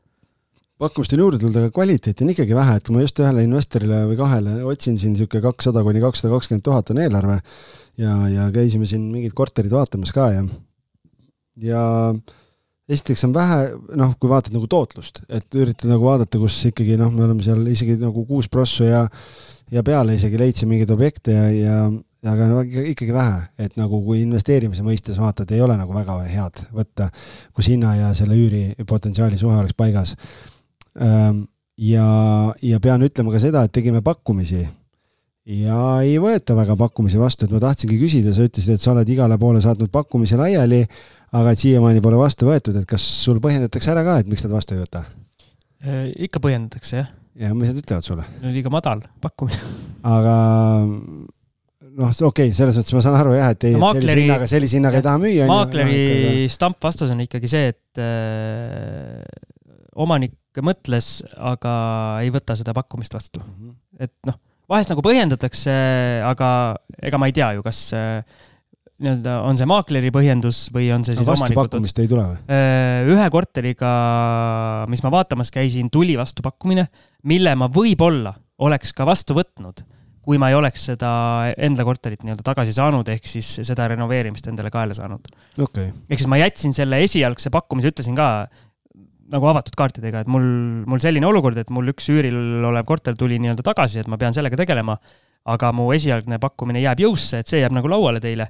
pakkumist on juurde tulnud, aga kvaliteeti on ikkagi vähe, et kui ma just ühele investorile või kahele otsin siin niisugune kakssada kuni kakssada kakskümmend tuhat on eelarve ja, ja käisime siin mingid korterid vaatamas ka ja, ja esiteks on vähe, noh, kui vaatad nagu tootlust, et üritad nagu vaadata, kus ikkagi noh, me oleme seal isegi nagu kuus prossu ja ja peale isegi leidsime mingeid objekte ja, ja aga no ikkagi vähe, et nagu kui investeerimise mõistes vaatad, ei ole nagu väga head võtta, kus hinna ja selle üüri potentsiaali suhe oleks paigas ja, ja pean ütlema ka seda, et tegime pakkumisi ja ei võeta väga pakkumisi vastu, et ma tahtsingi küsida, sa ütlesid, et sa oled igale poole saatnud pakkumisi laiali, aga et siiamaani pole vastu võetud, et kas sul põhjendatakse ära ka, et miks nad vastu ei võta? Äh, ikka põhjendatakse, jah. ja mis nad ütlevad sulle? liiga madal pakkumine aga noh, okei okay,, selles mõttes ma saan aru jah, et ei no,, et sellise hinnaga, sellise hinnaga ei taha müüa. maakleri stampvastus on ikkagi see, et äh, omanik mõtles, aga ei võta seda pakkumist vastu mm. -hmm. et noh, vahest nagu põhjendatakse, aga ega ma ei tea ju, kas äh, nii-öelda on see maakleri põhjendus või on see siis vastupakkumist ei tule või? Äh, ühe korteriga, mis ma vaatamas käisin, tuli vastupakkumine, mille ma võib-olla oleks ka vastu võtnud, kui ma ei oleks seda enda korterit nii-öelda tagasi saanud, ehk siis seda renoveerimist endale kaela saanud okay.. ehk siis ma jätsin selle esialgse pakkumise, ütlesin ka nagu avatud kaartidega, et mul, mul selline olukord, et mul üks üüril olev korter tuli nii-öelda tagasi, et ma pean sellega tegelema. aga mu esialgne pakkumine jääb jõusse, et see jääb nagu lauale teile.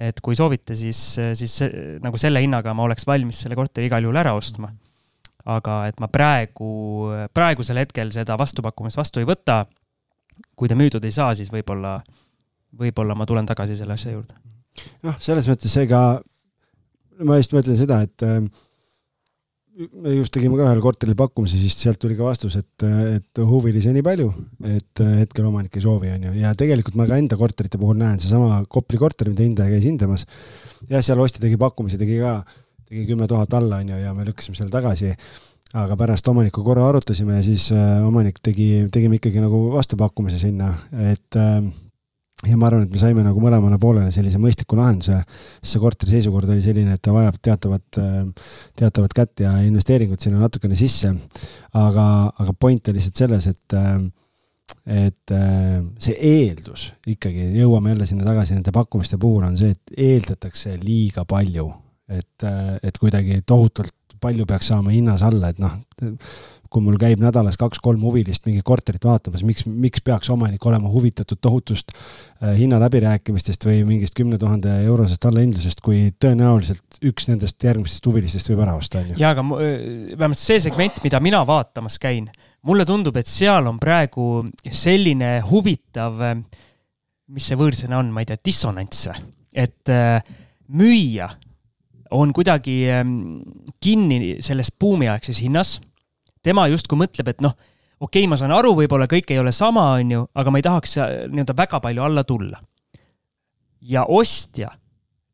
et kui soovite, siis, siis nagu selle hinnaga ma oleks valmis selle korteri igal juhul ära ostma. aga et ma praegu, praegusel hetkel seda vastupakkumist vastu ei võta. kui ta müüdud ei saa, siis võib-olla, võib-olla ma tulen tagasi selle asja juurde. noh, selles mõttes ega ma just mõtlen seda, et me just tegime ka ühele korterile pakkumise, siis sealt tuli ka vastus, et, et huvilisi nii palju, et hetkel omanik ei soovi, on ju, ja tegelikult ma ka enda korterite puhul näen, seesama Kopli korter, mida hindaja käis hindamas, jah, seal ostja tegi pakkumisi, tegi ka, tegi kümme tuhat alla, on ju, ja me lükkasime selle tagasi. Aga pärast omanikuga korra arutasime ja siis äh, omanik tegi, tegime ikkagi nagu vastupakkumise sinna, et äh, ja ma arvan, et me saime nagu mõlemale poolele sellise mõistliku lahenduse, sest see korteri seisukord oli selline, et ta vajab teatavat, teatavat kätt ja investeeringut sinna natukene sisse. aga, aga point oli lihtsalt selles, et, et see eeldus ikkagi, jõuame jälle sinna tagasi nende pakkumiste puhul, on see, et eeldatakse liiga palju. et, et kuidagi tohutult palju peaks saama hinnas alla, et noh, kui mul käib nädalas kaks-kolm huvilist mingit korterit vaatamas, miks, miks peaks omanik olema huvitatud tohutust äh, hinnaläbirääkimistest või mingist kümne tuhande eurosest allahindlusest, kui tõenäoliselt üks nendest järgmistest huvilistest võib ära osta, on ju. jaa, aga äh, vähemalt see segment, mida mina vaatamas käin, mulle tundub, et seal on praegu selline huvitav, äh, mis see võõrsõna on, ma ei tea, dissonants või? et müüja on kuidagi ähm, kinni selles buumiaegses hinnas tema justkui mõtleb, et noh, okei okay,, ma saan aru, võib-olla kõik ei ole sama, on ju, aga ma ei tahaks nii-öelda väga palju alla tulla. ja ostja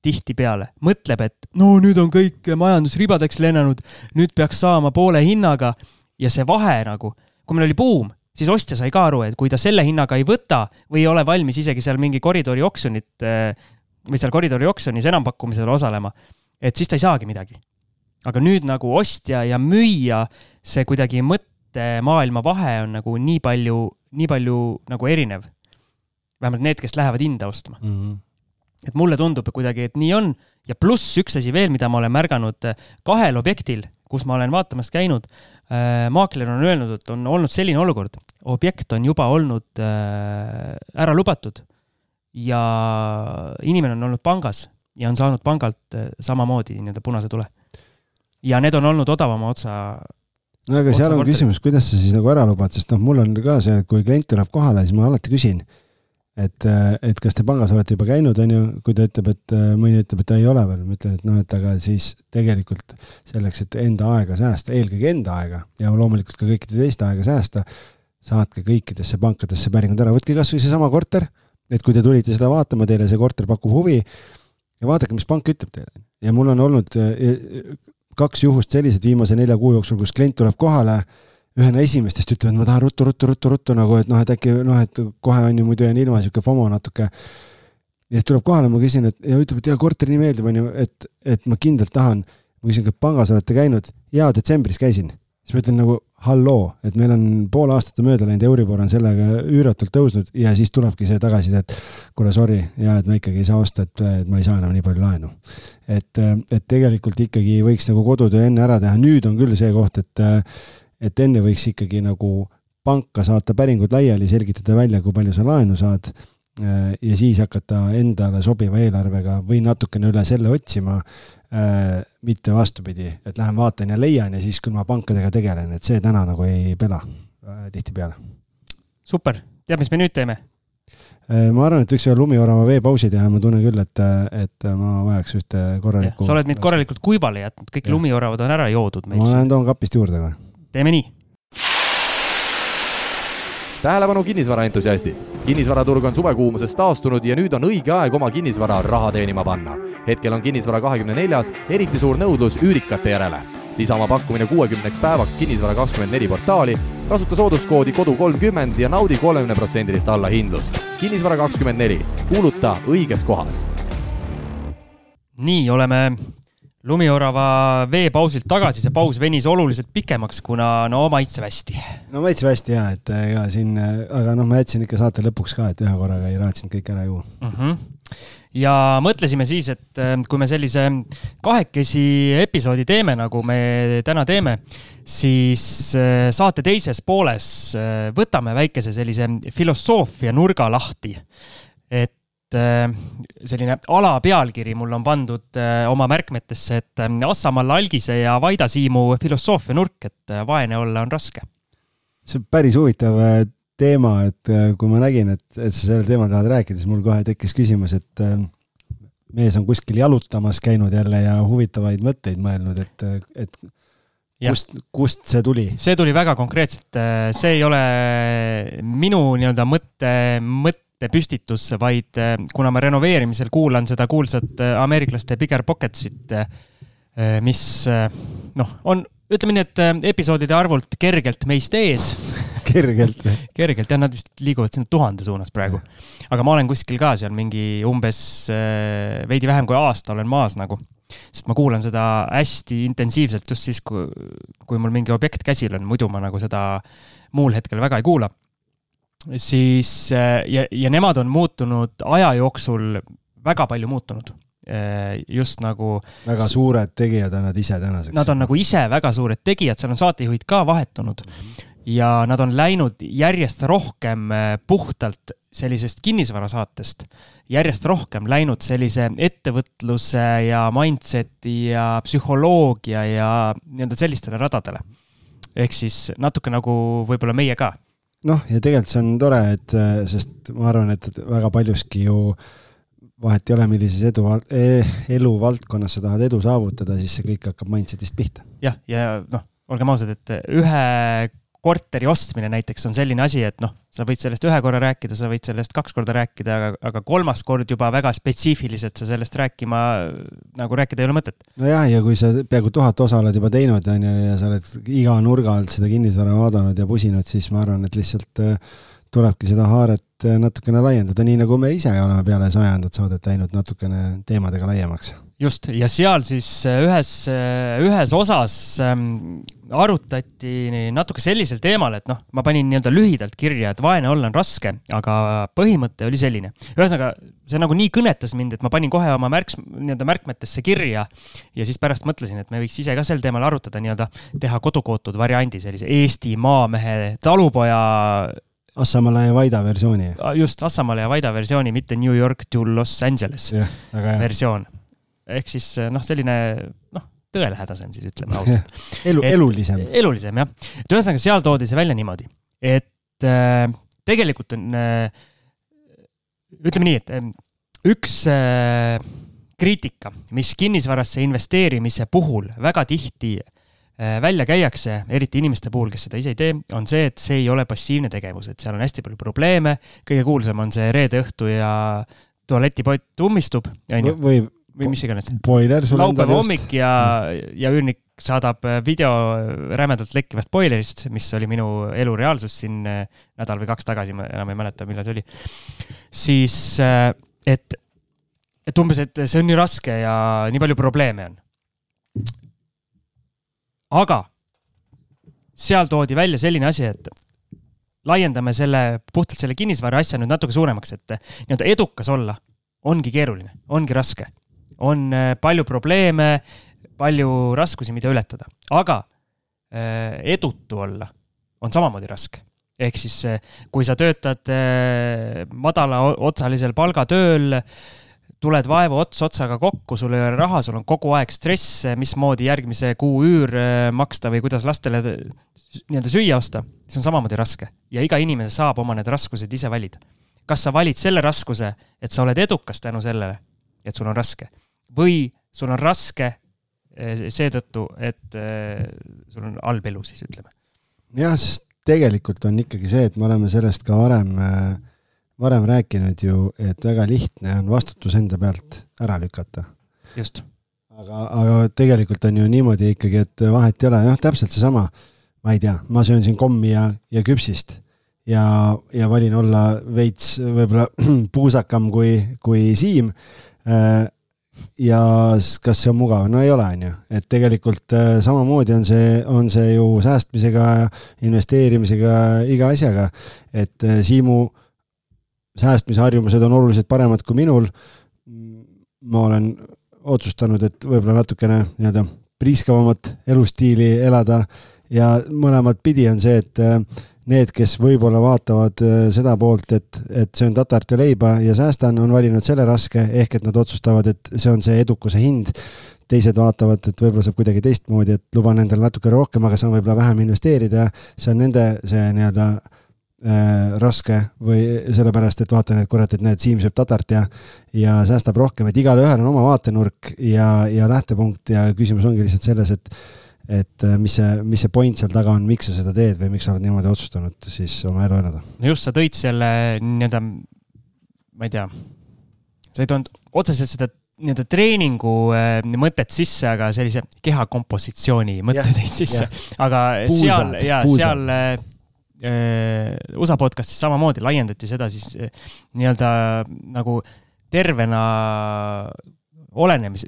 tihtipeale mõtleb, et no nüüd on kõik majandus ribadeks lennanud, nüüd peaks saama poole hinnaga ja see vahe nagu, kui meil oli buum, siis ostja sai ka aru, et kui ta selle hinnaga ei võta või ei ole valmis isegi seal mingi koridori oksjonit või seal koridori oksjonis enampakkumisel osalema, et siis ta ei saagi midagi aga nüüd nagu ostja ja müüja see kuidagi mõttemaailma vahe on nagu nii palju, nii palju nagu erinev. vähemalt need, kes lähevad hinda ostma mm. -hmm. et mulle tundub kuidagi, et nii on ja pluss üks asi veel, mida ma olen märganud kahel objektil, kus ma olen vaatamas käinud äh,. maakler on öelnud, et on olnud selline olukord, objekt on juba olnud äh, ära lubatud ja inimene on olnud pangas ja on saanud pangalt samamoodi nii-öelda punase tule ja need on olnud odavama otsa. no aga seal on korteri. küsimus, kuidas sa siis nagu ära lubad, sest noh, mul on ka see, kui klient tuleb kohale, siis ma alati küsin, et, et kas te pangas olete juba käinud, on ju, kui ta ütleb, et mõni ütleb, et ta ei ole veel, ma ütlen, et noh, et aga siis tegelikult selleks, et enda aega säästa, eelkõige enda aega ja loomulikult ka kõikide teiste aega säästa, saatke kõikidesse pankadesse päringud ära, võtke kasvõi seesama korter, et kui te tulite seda vaatama, teile see korter pakub huvi ja vaadake, mis pank ütleb teile. ja mul on olnud kaks juhust sellised viimase nelja kuu jooksul, kus klient tuleb kohale ühena esimestest ütleb, et ma tahan ruttu, ruttu, ruttu, ruttu nagu, et noh, et äkki noh, et kohe on ju muidu jään ilma, sihuke FOMO natuke. ja siis tuleb kohale, ma küsin, et ja ütleb, et ja korter nii meeldib, on ju, et, et ma kindlalt tahan. ma küsin, kas pangas olete käinud? jaa, detsembris käisin. siis ma ütlen nagu halloo, et meil on pool aastat on mööda läinud, Euribor on sellega üüratult tõusnud ja siis tulebki see tagasiside, et kuule, sorry, ja et ma ikkagi ei saa osta, et, et ma ei saa enam nii palju laenu. et, et tegelikult ikkagi võiks nagu kodutöö enne ära teha, nüüd on küll see koht, et et enne võiks ikkagi nagu panka saata päringud laiali, selgitada välja, kui palju sa laenu saad ja siis hakata endale sobiva eelarvega või natukene üle selle otsima, äh, mitte vastupidi, et lähen vaatan ja leian ja siis, kui ma pankadega tegelen, et see täna nagu ei pela äh, tihtipeale. super, tead, mis me nüüd teeme? ma arvan, et võiks ühe lumiorava veepausi teha, ma tunnen küll, et, et ma vajaks ühte korralikku. sa oled meid korralikult kuivale jätnud, kõik ja. lumioravad on ära joodud meil. ma lähen toon kapist juurde või? teeme nii. Tähelepanu kinnisvaraentusiastid, kinnisvaraturg on suvekuumusest taastunud ja nüüd on õige aeg oma kinnisvara raha teenima panna. hetkel on kinnisvara kahekümne neljas eriti suur nõudlus üürikate järele. lisa oma pakkumine kuuekümneks päevaks Kinnisvara kakskümmend neli portaali, kasuta sooduskoodi kodu kolmkümmend ja naudi kolmekümne protsendilist allahindlust. kinnisvara kakskümmend neli, kuuluta õiges kohas. nii, oleme lumiorava veepausilt tagasi, see paus venis oluliselt pikemaks, kuna no maitseb hästi. no maitseb hästi ja, et ega siin, aga noh, ma jätsin ikka saate lõpuks ka, et ühe korraga ei raatsinud kõike ära juua mm. -hmm. ja mõtlesime siis, et äh, kui me sellise kahekesi episoodi teeme, nagu me täna teeme, siis äh, saate teises pooles äh, võtame väikese sellise filosoofia nurga lahti. et Äh, selline alapealkiri mul on pandud äh, oma märkmetesse, et äh, Assamaa Algise ja Vaida Siimu filosoofianurk, et vaene olla on raske. see on päris huvitav teema, et kui ma nägin, et, et sa sellel teemal tahad rääkida, siis mul kohe tekkis küsimus, et mees on kuskil jalutamas käinud jälle ja huvitavaid mõtteid mõelnud, et, et Ja. kust, kust see tuli? see tuli väga konkreetselt, see ei ole minu nii-öelda mõtte, mõtte mõttepüstitus, vaid äh, kuna ma renoveerimisel kuulan seda kuulsat äh, ameeriklaste Bigger Pocketsit, äh, mis noh, on, ütleme nii, et episoodide arvult kergelt meist ees kergelt kergelt jah, nad vist liiguvad sinna tuhande suunas praegu. aga ma olen kuskil ka seal mingi umbes veidi vähem kui aasta olen maas nagu. sest ma kuulan seda hästi intensiivselt just siis, kui, kui mul mingi objekt käsil on, muidu ma nagu seda muul hetkel väga ei kuula siis äh, ja, ja nemad on muutunud aja jooksul väga palju muutunud äh, just nagu. väga suured tegijad on nad ise tänaseks. Nad on nagu ise väga suured tegijad, seal on saatejuhid ka vahetunud mm. -hmm. ja nad on läinud järjest rohkem äh, puhtalt sellisest kinnisvarasaatest, järjest rohkem läinud sellise ettevõtluse ja mindset'i ja psühholoogia ja nii-öelda sellistele radadele. ehk siis natuke nagu võib-olla meie ka noh, ja tegelikult see on tore, et sest ma arvan, et väga paljuski ju vahet ei ole, millises edu, e, eluvaldkonnas sa tahad edu saavutada, siis see kõik hakkab mindset'ist pihta. jah, ja noh, olgem ausad, et ühe korteri ostmine näiteks on selline asi, et noh, sa võid sellest ühe korra rääkida, sa võid sellest kaks korda rääkida, aga, aga kolmas kord juba väga spetsiifiliselt sa sellest rääkima, nagu rääkida ei ole mõtet. nojah, ja kui sa peaaegu tuhat osa oled juba teinud, on ju, ja sa oled iga nurga alt seda kinnisvara vaadanud ja pusinud, siis ma arvan, et lihtsalt äh, tulebki seda haaret äh, natukene laiendada, nii nagu me ise oleme peale sajandat saadet läinud natukene teemadega laiemaks. just, ja seal siis äh, ühes, äh, ühes osas ähm, arutati natuke sellisel teemal, et noh, ma panin nii-öelda lühidalt kirja, et vaene olla on raske, aga põhimõte oli selline. ühesõnaga, see nagu nii kõnetas mind, et ma panin kohe oma märks, nii-öelda märkmetesse kirja ja siis pärast mõtlesin, et me võiks ise ka sel teemal arutada, nii-öelda teha kodukootud variandi, sellise Eesti maamehe talupoja Assamala ja Vaida versiooni. just, Assamala ja Vaida versiooni, mitte New York to Los Angeles yeah, versioon. ehk siis noh, selline noh, tõelähedasem siis ütleme ausalt elu, elulisem. elulisem jah, et ühesõnaga seal toodi see välja niimoodi, et äh, tegelikult on äh, ütleme nii, et em, üks äh, kriitika, mis kinnisvarasse investeerimise puhul väga tihti äh, välja käiakse, eriti inimeste puhul, kes seda ise ei tee, on see, et see ei ole passiivne tegevus, et seal on hästi palju probleeme. kõige kuulsam on see reede õhtu ja tualetipott ummistub, on ju, või või mis iganes. laupäeva hommik ja, ja üürnik saadab äh, video rämedalt lekkivast boilerist, mis oli minu elu reaalsus siin äh, nädal või kaks tagasi, ma enam ei mäleta, millal see oli. siis, äh, et, et umbes, et see on nii raske ja nii palju probleeme on. Aga seal toodi välja selline asi, et laiendame selle, puhtalt selle kinnisvara asja nüüd natuke suuremaks, et nii-öelda edukas olla ongi keeruline, ongi raske. on äh, palju probleeme, palju raskusi, mida ületada, aga äh, edutu olla on samamoodi raske. ehk siis, äh, kui sa töötad madalaotsalisel palgatööl, tuled vaevu ots otsaga kokku, sul ei ole raha, sul on kogu aeg stress, mismoodi järgmise kuu üür maksta või kuidas lastele nii-öelda süüa osta, see on samamoodi raske ja iga inimene saab oma need raskused ise valida. kas sa valid selle raskuse, et sa oled edukas tänu sellele, et sul on raske või sul on raske eh, seetõttu, et eh, sul on halb elu siis ütleme. jah, sest tegelikult on ikkagi see, et me oleme sellest ka varem, äh, varem rääkinud ju, et väga lihtne on vastutus enda pealt ära lükata. just. aga, aga tegelikult on ju niimoodi ikkagi, et vahet ei ole, jah, täpselt seesama, ma ei tea, ma söön siin kommi ja, ja küpsist. Ja, ja valin olla veits võib-olla puusakam kui, kui Siim. Äh, ja kas see on mugav, no ei ole, on ju, et tegelikult äh, samamoodi on see, on see ju säästmisega, investeerimisega, iga asjaga, et äh, Siimu säästmisharjumused on oluliselt paremad kui minul. ma olen otsustanud, et võib-olla natukene nii-öelda priiskavamat elustiili elada ja mõlemat pidi on see, et äh, need, kes võib-olla vaatavad äh, seda poolt, et, et söön tatart ja leiba ja säästan, on valinud selle raske, ehk et nad otsustavad, et see on see edukuse hind. teised vaatavad, et võib-olla saab kuidagi teistmoodi, et luban endale natuke rohkem, aga saan võib-olla vähem investeerida. see on nende see nii-öelda raske või sellepärast, et vaatan, et kurat, et näed, Siim sööb tatart ja, ja säästab rohkem, et igalühel on oma vaatenurk ja, ja lähtepunkt ja küsimus ongi lihtsalt selles, et et äh, mis see, mis see point seal taga on, miks sa seda teed või miks sa oled niimoodi otsustanud siis oma elu elada? no just, sa tõid selle nii-öelda, ma ei tea, sa ei toonud otseselt seda nii-öelda treeningu äh, mõtet sisse, aga sellise keha kompositsiooni mõtte tõid sisse. aga Puusad, seal ja puusad. seal äh, USA podcast'is samamoodi laiendati seda siis äh, nii-öelda nagu tervena olenemis,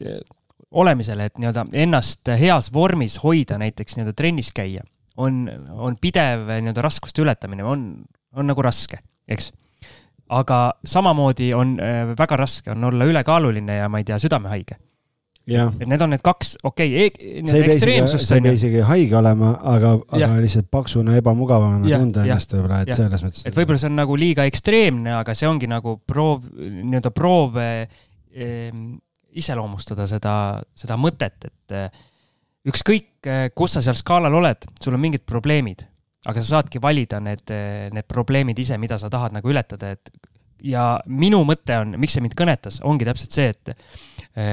olemisele, et nii-öelda ennast heas vormis hoida, näiteks nii-öelda trennis käia, on, on pidev nii-öelda raskuste ületamine, on, on nagu raske, eks. aga samamoodi on äh, väga raske on olla ülekaaluline ja ma ei tea, südamehaige. Et need on need kaks, okei okay, e, isegi, ekstreemsust on ju, isegi haige olema, aga, aga lihtsalt paksuna ebamugavana tunda ennast võib-olla, et jah. selles mõttes. et võib-olla see on nagu liiga ekstreemne, aga see ongi nagu proov, nii-öelda proov eh, iseloomustada seda, seda mõtet, et eh, ükskõik, kus sa seal skaalal oled, sul on mingid probleemid, aga sa saadki valida need, need probleemid ise, mida sa tahad nagu ületada, et ja minu mõte on, miks see mind kõnetas, ongi täpselt see, et eh,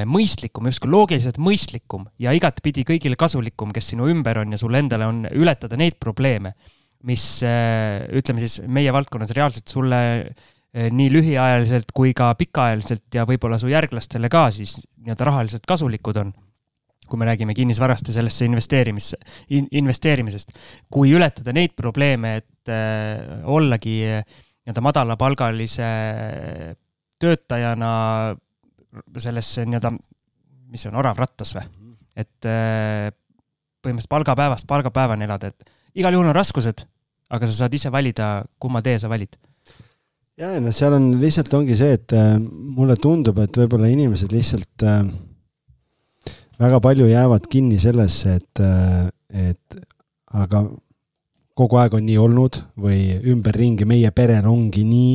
mõistlikum, justkui loogiliselt mõistlikum ja igatpidi kõigile kasulikum, kes sinu ümber on ja sul endale on ületada neid probleeme, mis eh, ütleme siis meie valdkonnas reaalselt sulle eh, nii lühiajaliselt kui ka pikaajaliselt ja võib-olla su järglastele ka siis nii-öelda rahaliselt kasulikud on kui me räägime kinnisvarast ja sellesse investeerimisse in,, investeerimisest. kui ületada neid probleeme, et äh, ollagi nii-öelda madalapalgalise töötajana sellesse nii-öelda, mis see on, orav rattas või? et äh, põhimõtteliselt palgapäevast palgapäevani elada, et igal juhul on raskused, aga sa saad ise valida, kumma tee sa valid. ja, ja noh, seal on lihtsalt ongi see, et äh, mulle tundub, et võib-olla inimesed lihtsalt äh, väga palju jäävad kinni sellesse, et et aga kogu aeg on nii olnud või ümberringi meie perel ongi nii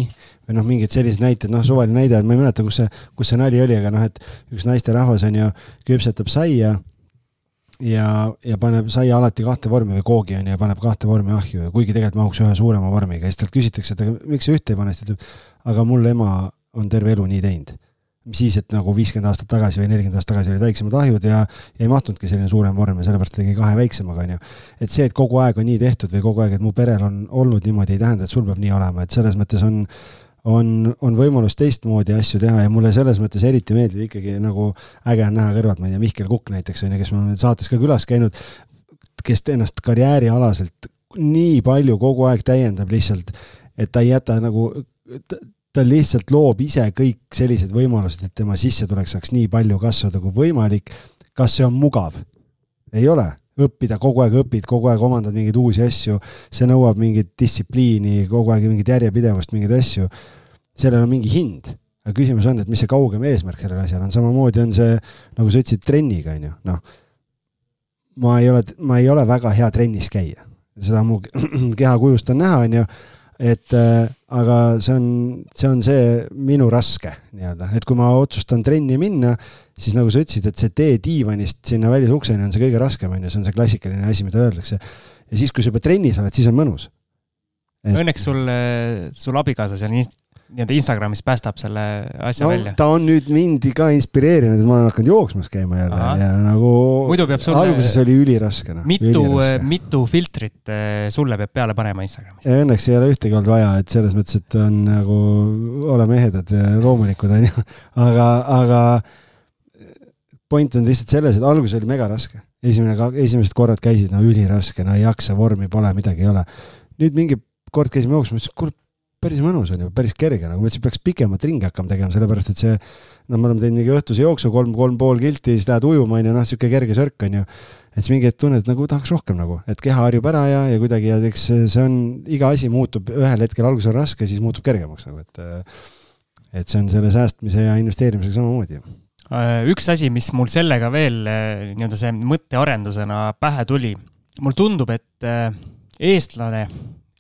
või noh, mingid sellised näited, noh, suvaline näide, ma ei mäleta, kus see, kus see nali oli, aga noh, et üks naisterahvas on ju, küpsetab saia ja, ja paneb saia alati kahte vormi või koogi on ju, ja paneb kahte vormi ahju kuigi tegelikult mahuks ühe suurema vormiga ja siis talt küsitakse, et aga miks sa ühte ei pane, siis ta ütleb, aga mul ema on terve elu nii teinud mis siis, et nagu viiskümmend aastat tagasi või nelikümmend aastat tagasi olid väiksemad ahjud ja, ja ei mahtunudki selline suurem vorm ja sellepärast tegi kahe väiksemaga, onju. et see, et kogu aeg on nii tehtud või kogu aeg, et mu perel on olnud niimoodi, ei tähenda, et sul peab nii olema, et selles mõttes on, on, on võimalus teistmoodi asju teha ja mulle selles mõttes eriti meeldib ikkagi nagu äge on näha kõrvalt, ma ei tea, Mihkel Kukk näiteks on ju, kes meil saates ka külas käinud, kes ennast karjäärialaselt nii palju kogu aeg täiendab lihtsalt, et ta ei jäta nagu ta lihtsalt loob ise kõik sellised võimalused, et tema sissetulek saaks nii palju kasvada kui võimalik. kas see on mugav? ei ole, õppida, kogu aeg õpid, kogu aeg omandad mingeid uusi asju, see nõuab mingit distsipliini, kogu aeg mingit järjepidevust, mingeid asju. sellel on mingi hind, aga küsimus on, et mis see kaugem eesmärk sellel asjal on, samamoodi on see, nagu sa ütlesid, trenniga on ju, noh. ma ei ole, ma ei ole väga hea trennis käia, seda mu kehakujust on näha, on ju et äh, aga see on, see on see minu raske nii-öelda, et kui ma otsustan trenni minna, siis nagu sa ütlesid, et see tee diivanist sinna välisukseni on see kõige raskem, on ju, see on see klassikaline asi, mida öeldakse. ja siis, kui sa juba trennis oled, siis on mõnus. Et.... Õnneks sul, sul abikaasa seal nii-öelda Instagramis päästab selle asja no, välja. ta on nüüd mind ka inspireerinud, et ma olen hakanud jooksmas käima jälle Aha. ja nagu alguses oli üliraske no,. mitu, mitu filtrit eh, sulle peab peale panema Instagramis? Õnneks ei ole ühtegi olnud vaja, et selles mõttes, et on nagu, oleme ehedad ja loomulikud, onju. aga, aga point on lihtsalt selles, et alguses oli mega raske. esimene, esimesed korrad käisid, no üliraske, no ei jaksa, vormi pole, midagi ei ole. nüüd mingi kord käisime jooksmas, ütlesin, kuule päris mõnus on ju, päris kerge, nagu ma ütlesin, peaks pikemat ringi hakkama tegema, sellepärast et see, no me oleme teinud mingi õhtuse jooksu, kolm, kolm pool kilti, siis lähed ujuma, on ju, noh, niisugune kerge sörk, on ju. et siis mingi hetk tunned, nagu tahaks rohkem nagu, et keha harjub ära ja, ja kuidagi ja eks see on, iga asi muutub ühel hetkel, alguses on raske, siis muutub kergemaks nagu, et et see on selle säästmise ja investeerimisega samamoodi äh, üks asi, mis mul sellega veel äh, nii-öelda see mõttearendusena pähe tuli, mulle tundub, et äh, eestlane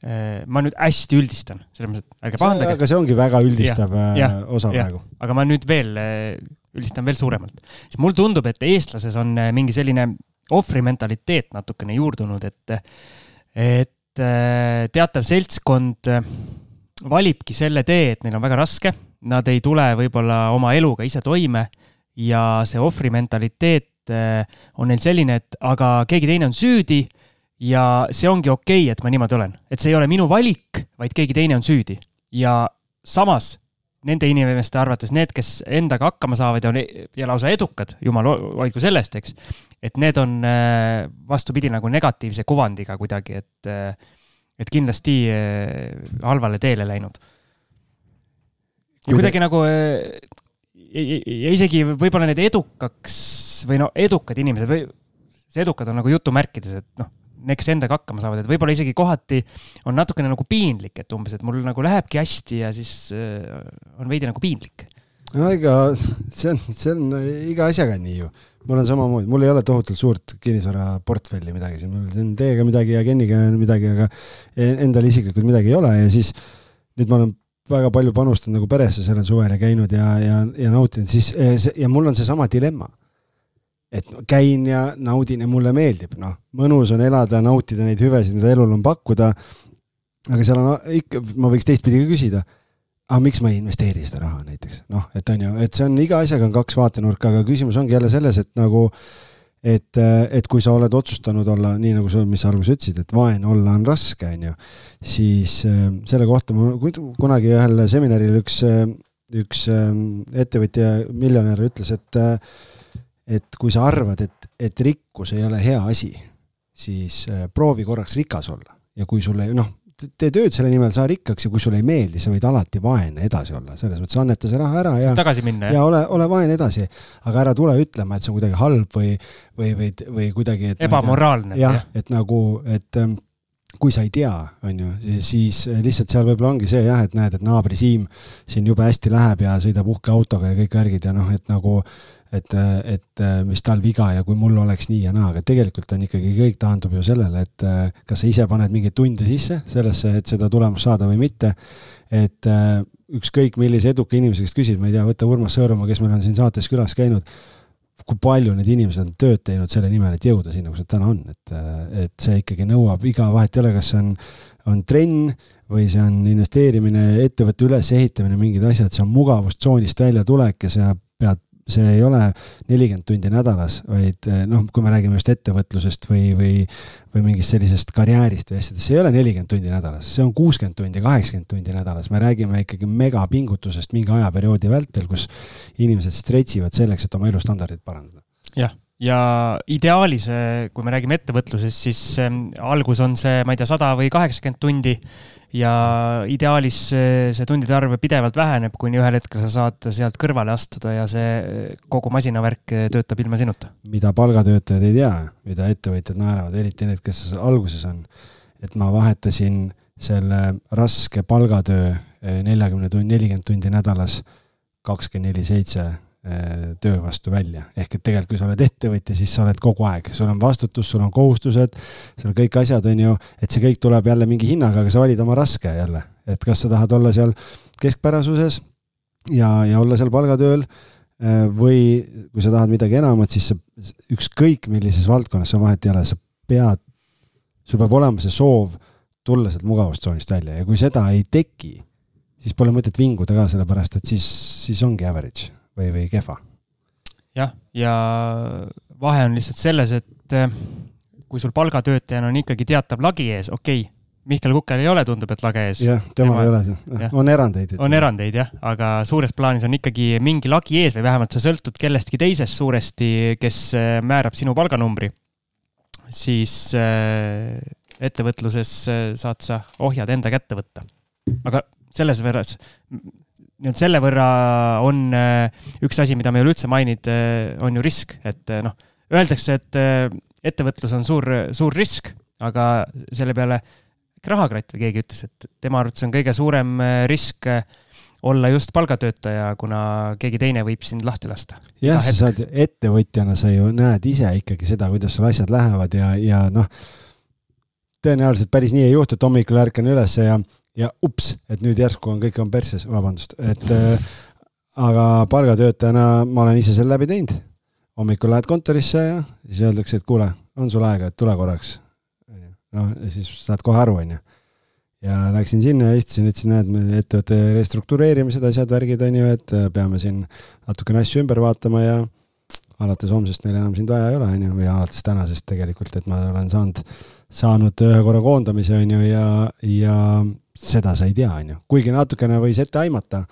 ma nüüd hästi üldistan, selles mõttes, et ärge pahandage. aga see ongi väga üldistav ja, äh, ja, osa ja. praegu. aga ma nüüd veel äh, üldistan veel suuremalt. siis mulle tundub, et eestlases on mingi selline ohvrimentaliteet natukene juurdunud, et, et teatav seltskond valibki selle tee, et neil on väga raske, nad ei tule võib-olla oma eluga ise toime ja see ohvrimentaliteet on neil selline, et aga keegi teine on süüdi ja see ongi okei okay,, et ma niimoodi olen, et see ei ole minu valik, vaid keegi teine on süüdi. ja samas nende inimeste arvates need, kes endaga hakkama saavad ja on e-, ja lausa edukad, jumal hoidku sellest, eks. et need on äh, vastupidi nagu negatiivse kuvandiga kuidagi, et, äh, et kindlasti äh, halvale teele läinud. kuidagi nagu ja isegi võib-olla need edukaks või no edukad inimesed või see edukad on nagu jutumärkides, et noh kes endaga hakkama saavad, et võib-olla isegi kohati on natukene nagu piinlik, et umbes, et mul nagu lähebki hästi ja siis äh, on veidi nagu piinlik. no ega see on, see on iga asjaga on nii ju. mul on samamoodi, mul ei ole tohutult suurt kinnisvaraportfelli midagi siin, mul siin teiega midagi ja Keniga midagi, aga e-, endal isiklikult midagi ei ole ja siis nüüd ma olen väga palju panustanud nagu peresse sellel suvel ja käinud ja, ja, ja nautinud, siis ja mul on seesama dilemma et käin ja naudin ja mulle meeldib, noh, mõnus on elada, nautida neid hüvesid, mida elul on pakkuda. aga seal on ikka, ma võiks teistpidi ka küsida, aga miks ma ei investeeri seda raha näiteks, noh, et on ju, et see on iga asjaga on kaks vaatenurka, aga küsimus ongi jälle selles, et nagu et, et kui sa oled otsustanud olla nii, nagu sa, mis sa alguses ütlesid, et vaene olla on raske, on ju, siis äh, selle kohta ma kunagi ühel seminaril üks, üks äh, ettevõtja, miljonär ütles, et äh, et kui sa arvad, et, et rikkus ei ole hea asi, siis äh, proovi korraks rikas olla. Ja kui sulle noh, tee tööd selle nimel, saa rikkaks ja kui sulle ei meeldi, sa võid alati vaene edasi olla, selles mõttes anneta see raha ära ja tagasi minna, ja ole, ole vaene edasi, aga ära tule ütlema, et see on kuidagi halb või, või, või, või kuidagi, et ebamoraalne. jah, et nagu, et ähm, kui sa ei tea, on ju, siis lihtsalt seal võib-olla ongi see jah, et näed, et naabri Siim siin jube hästi läheb ja sõidab uhke autoga ja kõik värgid ja noh, et nagu et, et mis tal viga ja kui mul oleks nii ja naa, aga tegelikult on ikkagi kõik taandub ju sellele, et kas sa ise paned mingeid tunde sisse sellesse, et seda tulemust saada või mitte. et ükskõik millise eduka inimese käest küsid, ma ei tea, võta Urmas Sõõrumaa, kes meil on siin saates külas käinud, kui palju need inimesed on tööd teinud selle nimel, et jõuda sinna, kus nad täna on, et, et see ikkagi nõuab iga, vahet ei ole, kas see on, on trenn või see on investeerimine, ettevõtte ülesehitamine, mingid asjad, see on mugavustsoonist väljatulek ja pead, see ei ole nelikümmend tundi nädalas, vaid eh, noh, kui me räägime just ettevõtlusest või, või, või mingist sellisest karjäärist või asjadest, see ei ole nelikümmend tundi nädalas, see on kuuskümmend tundi, kaheksakümmend tundi nädalas, me räägime ikkagi megapingutusest mingi ajaperioodi vältel, kus inimesed stretch ivad selleks, et oma elustandardit parandada. jah ja ideaalis, kui me räägime ettevõtlusest, siis ähm, algus on see, ma ei tea, sada või kaheksakümmend tundi ja ideaalis see tundide arv pidevalt väheneb, kuni ühel hetkel sa saad sealt kõrvale astuda ja see kogu masinavärk töötab ilma sinuta. mida palgatöötajad ei tea, mida ettevõtjad naeravad, eriti need, kes alguses on, et ma vahetasin selle raske palgatöö neljakümne tundi, nelikümmend tundi nädalas kakskümmend neli seitse töö vastu välja, ehk et tegelikult, kui sa oled ettevõtja, siis sa oled kogu aeg, sul on vastutus, sul on kohustused, sul on kõik asjad, on ju, et see kõik tuleb jälle mingi hinnaga, aga sa valid oma raske jälle, et kas sa tahad olla seal keskpärasuses ja, ja olla seal palgatööl eh, või kui sa tahad midagi enamat, siis sa ükskõik millises valdkonnas, see vahet ei ole, sa pead, sul peab olema see soov tulla sealt mugavustsoonist välja. Ja kui seda ei teki, siis pole mõtet vinguda ka, sellepärast et siis, siis ongi average või, või kehva. jah, ja vahe on lihtsalt selles, et eh, kui sul palgatöötajana on ikkagi teatav lagi ees, okei okay,, Mihkel Kukel ei ole, tundub, et lage ees. jah, temal Tema, ei ole, on erandeid. on erandeid jah, aga suures plaanis on ikkagi mingi lagi ees või vähemalt sa sõltud kellestki teisest suuresti, kes eh, määrab sinu palganumbri. siis äh, ettevõtluses saad sa ohjad enda kätte võtta. aga selles võrras, et selle võrra on üks asi, mida me ei ole üldse maininud, on ju risk, et noh, öeldakse, et ettevõtlus on suur, suur risk, aga selle peale Rahakratt või keegi ütles, et tema arvates on kõige suurem risk olla just palgatöötaja, kuna keegi teine võib sind lahti lasta. jah, sa saad ettevõtjana, sa ju näed ise ikkagi seda, kuidas sul asjad lähevad ja, ja noh, tõenäoliselt päris nii ei juhtu, et hommikul ärkan üles ja, ja ups, et nüüd järsku on kõik on perses, vabandust, et äh, aga palgatöötajana ma olen ise selle läbi teinud. hommikul lähed kontorisse ja siis öeldakse, et kuule, on sul aega, et tule korraks. noh, ja siis saad kohe aru, onju. ja läksin sinna ja istusin, ütlesin, näed, me ettevõtte restruktureerimised, asjad, värgid on ju, et äh, peame siin natukene asju ümber vaatama ja alates homsest meil enam sind vaja ei ole, on ju, või alates tänasest tegelikult, et ma olen saanud saanud ühe korra koondamise, on ju, ja, ja seda sa ei tea, on ju, kuigi natukene võis ette aimata,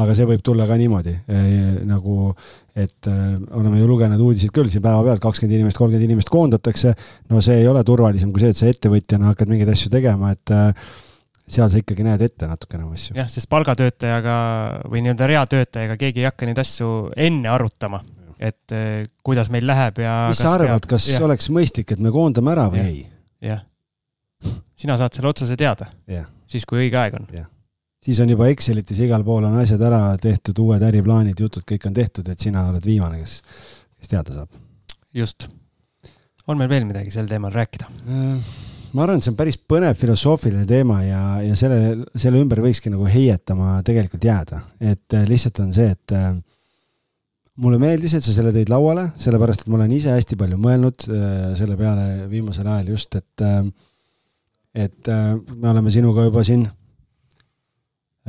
aga see võib tulla ka niimoodi e, nagu, et e, oleme ju lugenud uudiseid küll siin päevapealt, kakskümmend inimest, kolmkümmend inimest koondatakse. no see ei ole turvalisem kui see, et sa ettevõtjana hakkad mingeid asju tegema, et e, seal sa ikkagi näed ette natukene oma asju. jah, sest palgatöötajaga või nii-öelda reatöötajaga keegi ei hakka neid asju enne arutama, et kuidas meil läheb ja. mis sa arvad, kas ja. oleks mõistlik, et me koondame ära või ja. ei? jah. sina saad selle otsuse teada yeah. Siis, kui õige aeg on siis on juba Excelites igal pool on asjad ära tehtud, uued äriplaanid, jutud, kõik on tehtud, et sina oled viimane, kes, kes teada saab. just. on meil veel midagi sel teemal rääkida? Äh, ma arvan, et see on päris põnev filosoofiline teema ja, ja selle, selle ümber võikski nagu heietama tegelikult jääda, et äh, lihtsalt on see, et äh, mulle meeldis, et sa selle tõid lauale, sellepärast et ma olen ise hästi palju mõelnud äh, selle peale viimasel ajal just, et äh, et äh, me oleme sinuga juba siin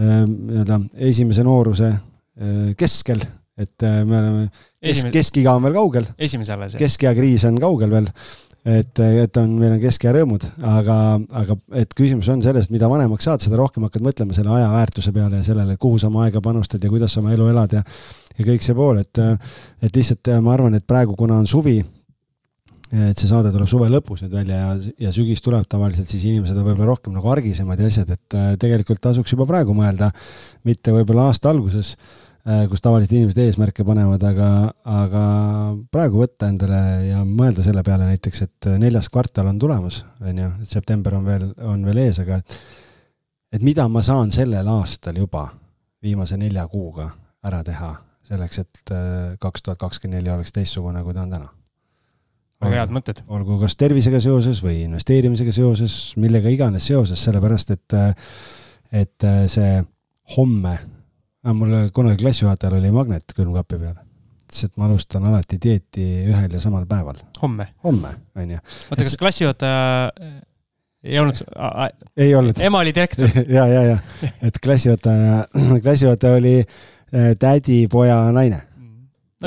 nii-öelda esimese nooruse keskel, et me oleme, kesk, keskiga on veel kaugel. esimese alles, jah. keskea kriis on kaugel veel et, et on, meil on keskea rõõmud, aga, aga et küsimus on selles, et mida vanemaks saad, seda rohkem hakkad mõtlema selle aja väärtuse peale ja sellele, kuhu sa oma aega panustad ja kuidas sa oma elu elad ja ja kõik see pool, et, et lihtsalt ma arvan, et praegu, kuna on suvi, et see saade tuleb suve lõpus nüüd välja ja, ja sügis tuleb tavaliselt, siis inimesed on võib-olla rohkem nagu argisemad ja asjad, et tegelikult tasuks juba praegu mõelda, mitte võib-olla aasta alguses Äh, kus tavaliselt inimesed eesmärke panevad, aga, aga praegu võtta endale ja mõelda selle peale näiteks, et neljas kvartal on tulemas, on ju, september on veel, on veel ees, aga et, et mida ma saan sellel aastal juba viimase nelja kuuga ära teha selleks, et kaks tuhat kakskümmend neli oleks teistsugune, kui ta on täna. Väga head mõtted. olgu kas tervisega seoses või investeerimisega seoses, millega iganes seoses, sellepärast et, et see homme mul kunagi klassijuhatajal oli magnet külmkapi peal. ütles, et ma alustan alati dieeti ühel ja samal päeval. homme? homme, on ju. oota, kas klassijuhataja ei olnud, ei olnud. ema oli direktor. ja, ja, ja, et klassijuhataja, klassijuhataja oli äh, tädi poja naine.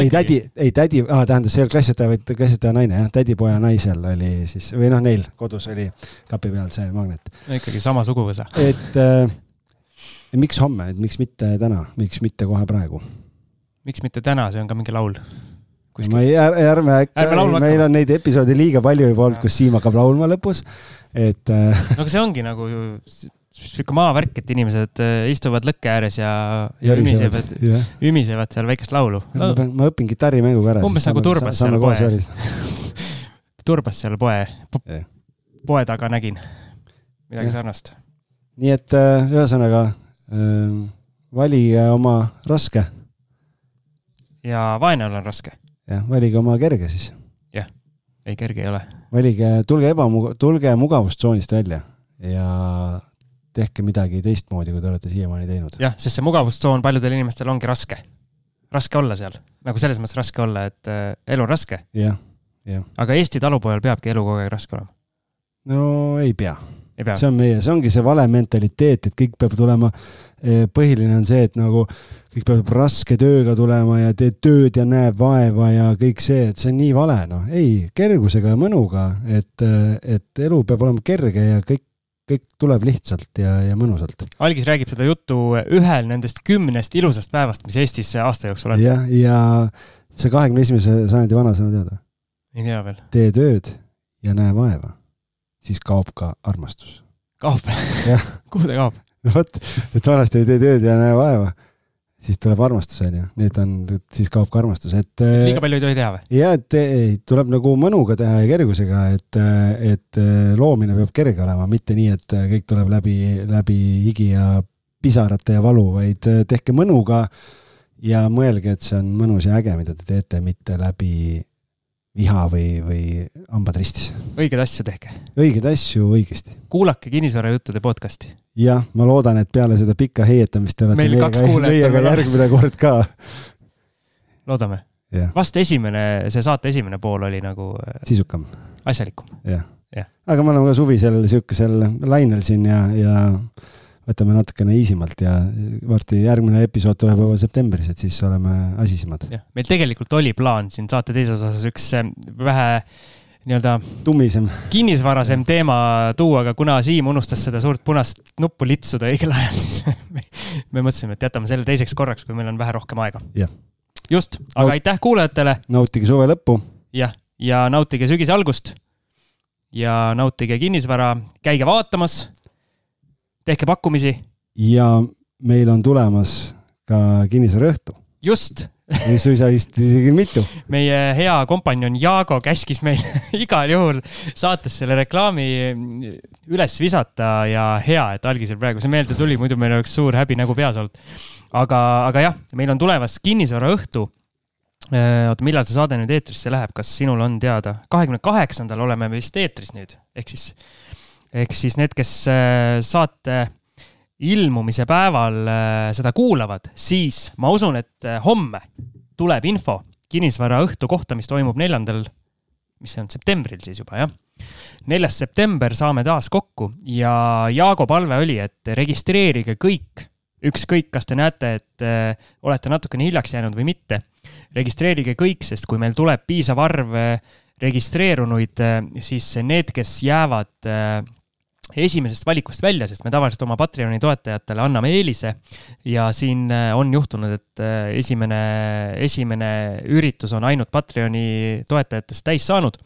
ei, tädi, ei tädi ah,, tähendab, see ei olnud klassijuhataja, vaid klassijuhataja naine jah, tädipoja naisel oli siis või noh, neil kodus oli kapi peal see magnet. ikkagi sama suguvõsa. et äh, miks homme, et miks mitte täna, miks mitte kohe praegu? miks mitte täna, see on ka mingi laul. ma ei, ärme äkki meil on neid episoode liiga palju juba olnud, kus Siim hakkab laulma lõpus. et äh, no aga see ongi nagu ju sihuke maavärk, et inimesed äh, istuvad lõkke ääres ja, ja ümisevad, jah, ümisevad seal väikest laulu ma no,. pean, ma õpin kitarrimängu ka ära. Umbes nagu turbas seal poe. turbas seal poe Jah., poe taga nägin midagi Jah. sarnast. nii et äh, ühesõnaga äh, valige oma raske, ja vaene olla on raske. jah, valige oma kerge siis. ei, kerge ei ole. valige, tulge ebamugav, tulge mugavustsoonist välja ja tehke midagi teistmoodi, kui te olete siiamaani teinud. jah, sest see mugavustsoon paljudel inimestel ongi raske. raske olla seal, nagu selles mõttes raske olla, et äh, elu on raske, jah, aga Eesti talupojal peabki elu kogu aeg raske olema. no ei pea ei pea? see on meie, see ongi see vale mentaliteet, et kõik peab tulema. põhiline on see, et nagu kõik peab raske tööga tulema ja teed tööd ja näeb vaeva ja kõik see, et see on nii vale, noh, ei, kergusega ja mõnuga, et, et elu peab olema kerge ja kõik, kõik tuleb lihtsalt ja, ja mõnusalt. algis räägib seda juttu ühel nendest kümnest ilusast päevast, mis Eestis aasta jooksul on. jah, ja see kahekümne esimese sajandi vanasõna teada, ei tea veel. tee tööd ja näe vaeva, siis kaob ka armastus. kaob kuhu ta kaob? no vot, et vanasti ei tee tööd ja näe vaeva, siis tuleb armastus, onju, nüüd on, siis kaob ka armastus, et. liiga palju ei tohi teha või? ja et ei, tuleb nagu mõnuga teha ja kergusega, et, et loomine peab kerge olema, mitte nii, et kõik tuleb läbi, läbi higi ja pisarate ja valu, vaid tehke mõnuga ja mõelge, et see on mõnus ja äge, mida te teete, mitte läbi viha või, või hambad ristis. õigeid asju tehke. õigeid asju õigesti. kuulake kinnisvarajuttude podcast'i. jah, ma loodan, et peale seda pikka heietamist te olete Meil meiega, meiega järgmine kord ka. loodame. vast esimene, see saate esimene pool oli nagu äh, sisukam, asjalikum. jah Jah. aga me oleme ka suvisel sihukesel lainel siin ja, ja võtame natukene easy malt ja varsti järgmine episood tuleb juba septembris, et siis oleme asisemad. jah, meil tegelikult oli plaan siin saate teises osas üks äh, vähe nii-öelda tummisem, kinnisvarasem teema tuua, aga kuna Siim unustas seda suurt punast nuppu litsuda õigel ajal, siis me, me mõtlesime, et jätame selle teiseks korraks, kui meil on vähe rohkem aega. Just, aga Naut- aitäh kuulajatele, nautige suve lõppu, jah, ja nautige sügise algust. ja nautige kinnisvara, käige vaatamas, tehke pakkumisi, ja meil on tulemas ka kinnisvaraõhtu, just, või suisa vist isegi mitu. meie hea kompanjon Jaago käskis meil igal juhul saates selle reklaami üles visata ja hea, et algisel praegu see meelde tuli, muidu meil oleks suur häbi nägu peas olnud. aga, aga jah, meil on tulemas kinnisvaraõhtu. oota, millal see saade nüüd eetrisse läheb, kas sinul on teada? kahekümne kaheksandal oleme me vist eetris nüüd, ehk siis, ehk siis need, kes äh, saate ilmumise päeval äh, seda kuulavad, siis ma usun, et äh, homme tuleb info kinnisvaraõhtu kohta, mis toimub neljandal, mis see on, septembril siis juba jah. neljas september saame taas kokku ja Jaago palve oli, et registreerige kõik, ükskõik, kas te näete, et olete natukene hiljaks jäänud või mitte. registreerige kõik, sest kui meil tuleb piisav arv registreerunuid, siis need, kes jäävad esimesest valikust välja, sest me tavaliselt oma Patreoni toetajatele anname eelise ja siin äh, on juhtunud, et äh, esimene, esimene üritus on ainult Patreoni toetajatest täis saanud.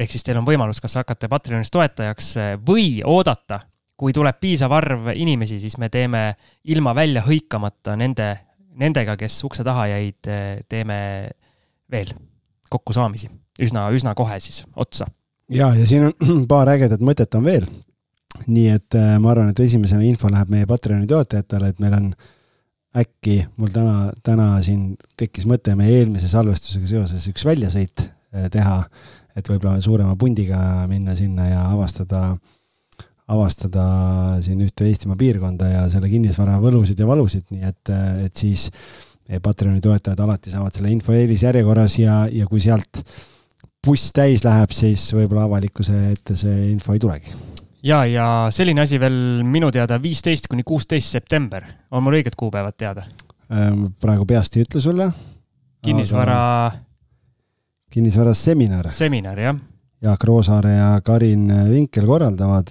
ehk siis teil on võimalus kas hakata Patreonis toetajaks äh, või oodata, kui tuleb piisav arv inimesi, siis me teeme ilma välja hõikamata nende, nendega, kes ukse taha jäid, teeme veel kokkusaamisi üsna, üsna kohe siis otsa. ja, ja siin on paar ägedat mõtet on veel. Nii et äh, ma arvan, et esimesena info läheb meie Patreoni toetajatele, et meil on äkki mul täna, täna siin tekkis mõte meie eelmise salvestusega seoses üks väljasõit äh, teha, et võib-olla suurema pundiga minna sinna ja avastada, avastada siin ühte Eestimaa piirkonda ja selle kinnisvara võlusid ja valusid, nii et, et siis Patreoni toetajad alati saavad selle info eelisjärjekorras ja, ja kui sealt buss täis läheb, siis võib-olla avalikkuse ette see info ei tulegi. Ja, ja selline asi veel minu teada viisteist kuni kuusteist september, on mul õiged kuupäevad teada? Ähm, praegu peast ei ütle sulle. kinnisvara aga.... kinnisvaraseminar. seminar, jah. Jaak Roosaare ja Karin Vinkel korraldavad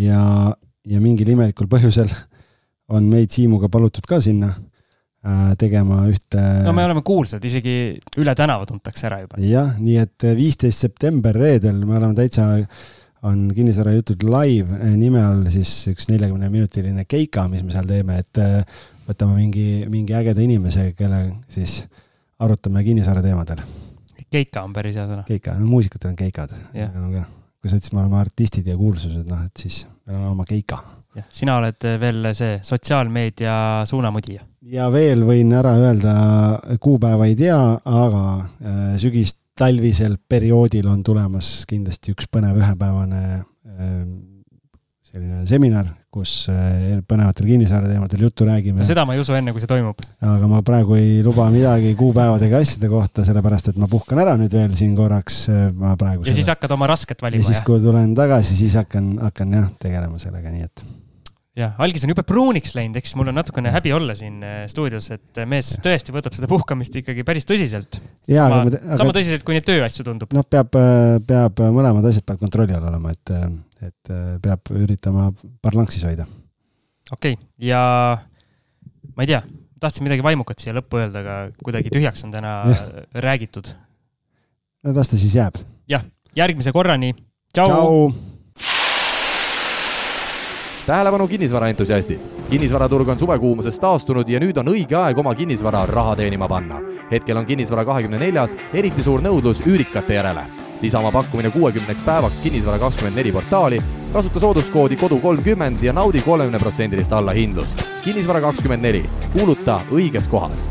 ja, ja mingil imelikul põhjusel on meid Siimuga palutud ka sinna äh, tegema ühte. no me oleme kuulsad, isegi üle tänava tuntakse ära juba. jah, nii et viisteist september reedel me oleme täitsa on Kinnisvara jutud live eh, nime all siis üks neljakümne minutiline keika, mis me seal teeme, et eh, võtame mingi, mingi ägeda inimese, kelle siis arutame kinnisvara teemadel. keika on päris hea sõna. keika, no muusikutel on keikad. kui sa ütlesid, me oleme artistid ja kuulsused, noh, et siis meil on oma keika. jah, sina oled veel see sotsiaalmeedia suunamudija. ja veel võin ära öelda, kuupäeva ei tea, aga sügist talvisel perioodil on tulemas kindlasti üks põnev ühepäevane ähm, selline seminar, kus äh, põnevatel kinnisvara teemadel juttu räägime. seda ma ei usu enne, kui see toimub. aga ma praegu ei luba midagi kuupäevadega asjade kohta, sellepärast et ma puhkan ära nüüd veel siin korraks, äh, ma praegu. ja seda... siis hakkad oma rasket valima. ja siis, kui tulen tagasi, siis hakkan, hakkan jah, tegelema sellega, nii et jah, algis on jube pruuniks läinud, eks mul on natukene häbi olla siin äh, stuudios, et äh, mees tõesti võtab seda puhkamist ikkagi päris tõsiselt. sama, aga... sama tõsiselt, kui neid tööasju tundub. noh, peab, äh, peab mõlemad asjad peavad kontrolli all olema, et, et peab üritama balanssis hoida. okei okay., ja ma ei tea, tahtsin midagi vaimukat siia lõppu öelda, aga kuidagi tühjaks on täna ja. räägitud. no las ta siis jääb. jah, järgmise korrani. tšau. Tähelepanu kinnisvaraentusiastid! kinnisvaraturg on suvekuumusest taastunud ja nüüd on õige aeg oma kinnisvara raha teenima panna. hetkel on kinnisvara kahekümne neljas eriti suur nõudlus üürikate järele. lisa oma pakkumine kuuekümneks päevaks Kinnisvara kakskümmend neli portaali, kasuta sooduskoodi kodu kolmkümmend ja naudi kolmekümne protsendilist allahindlust. kinnisvara kakskümmend neli, kuuluta õiges kohas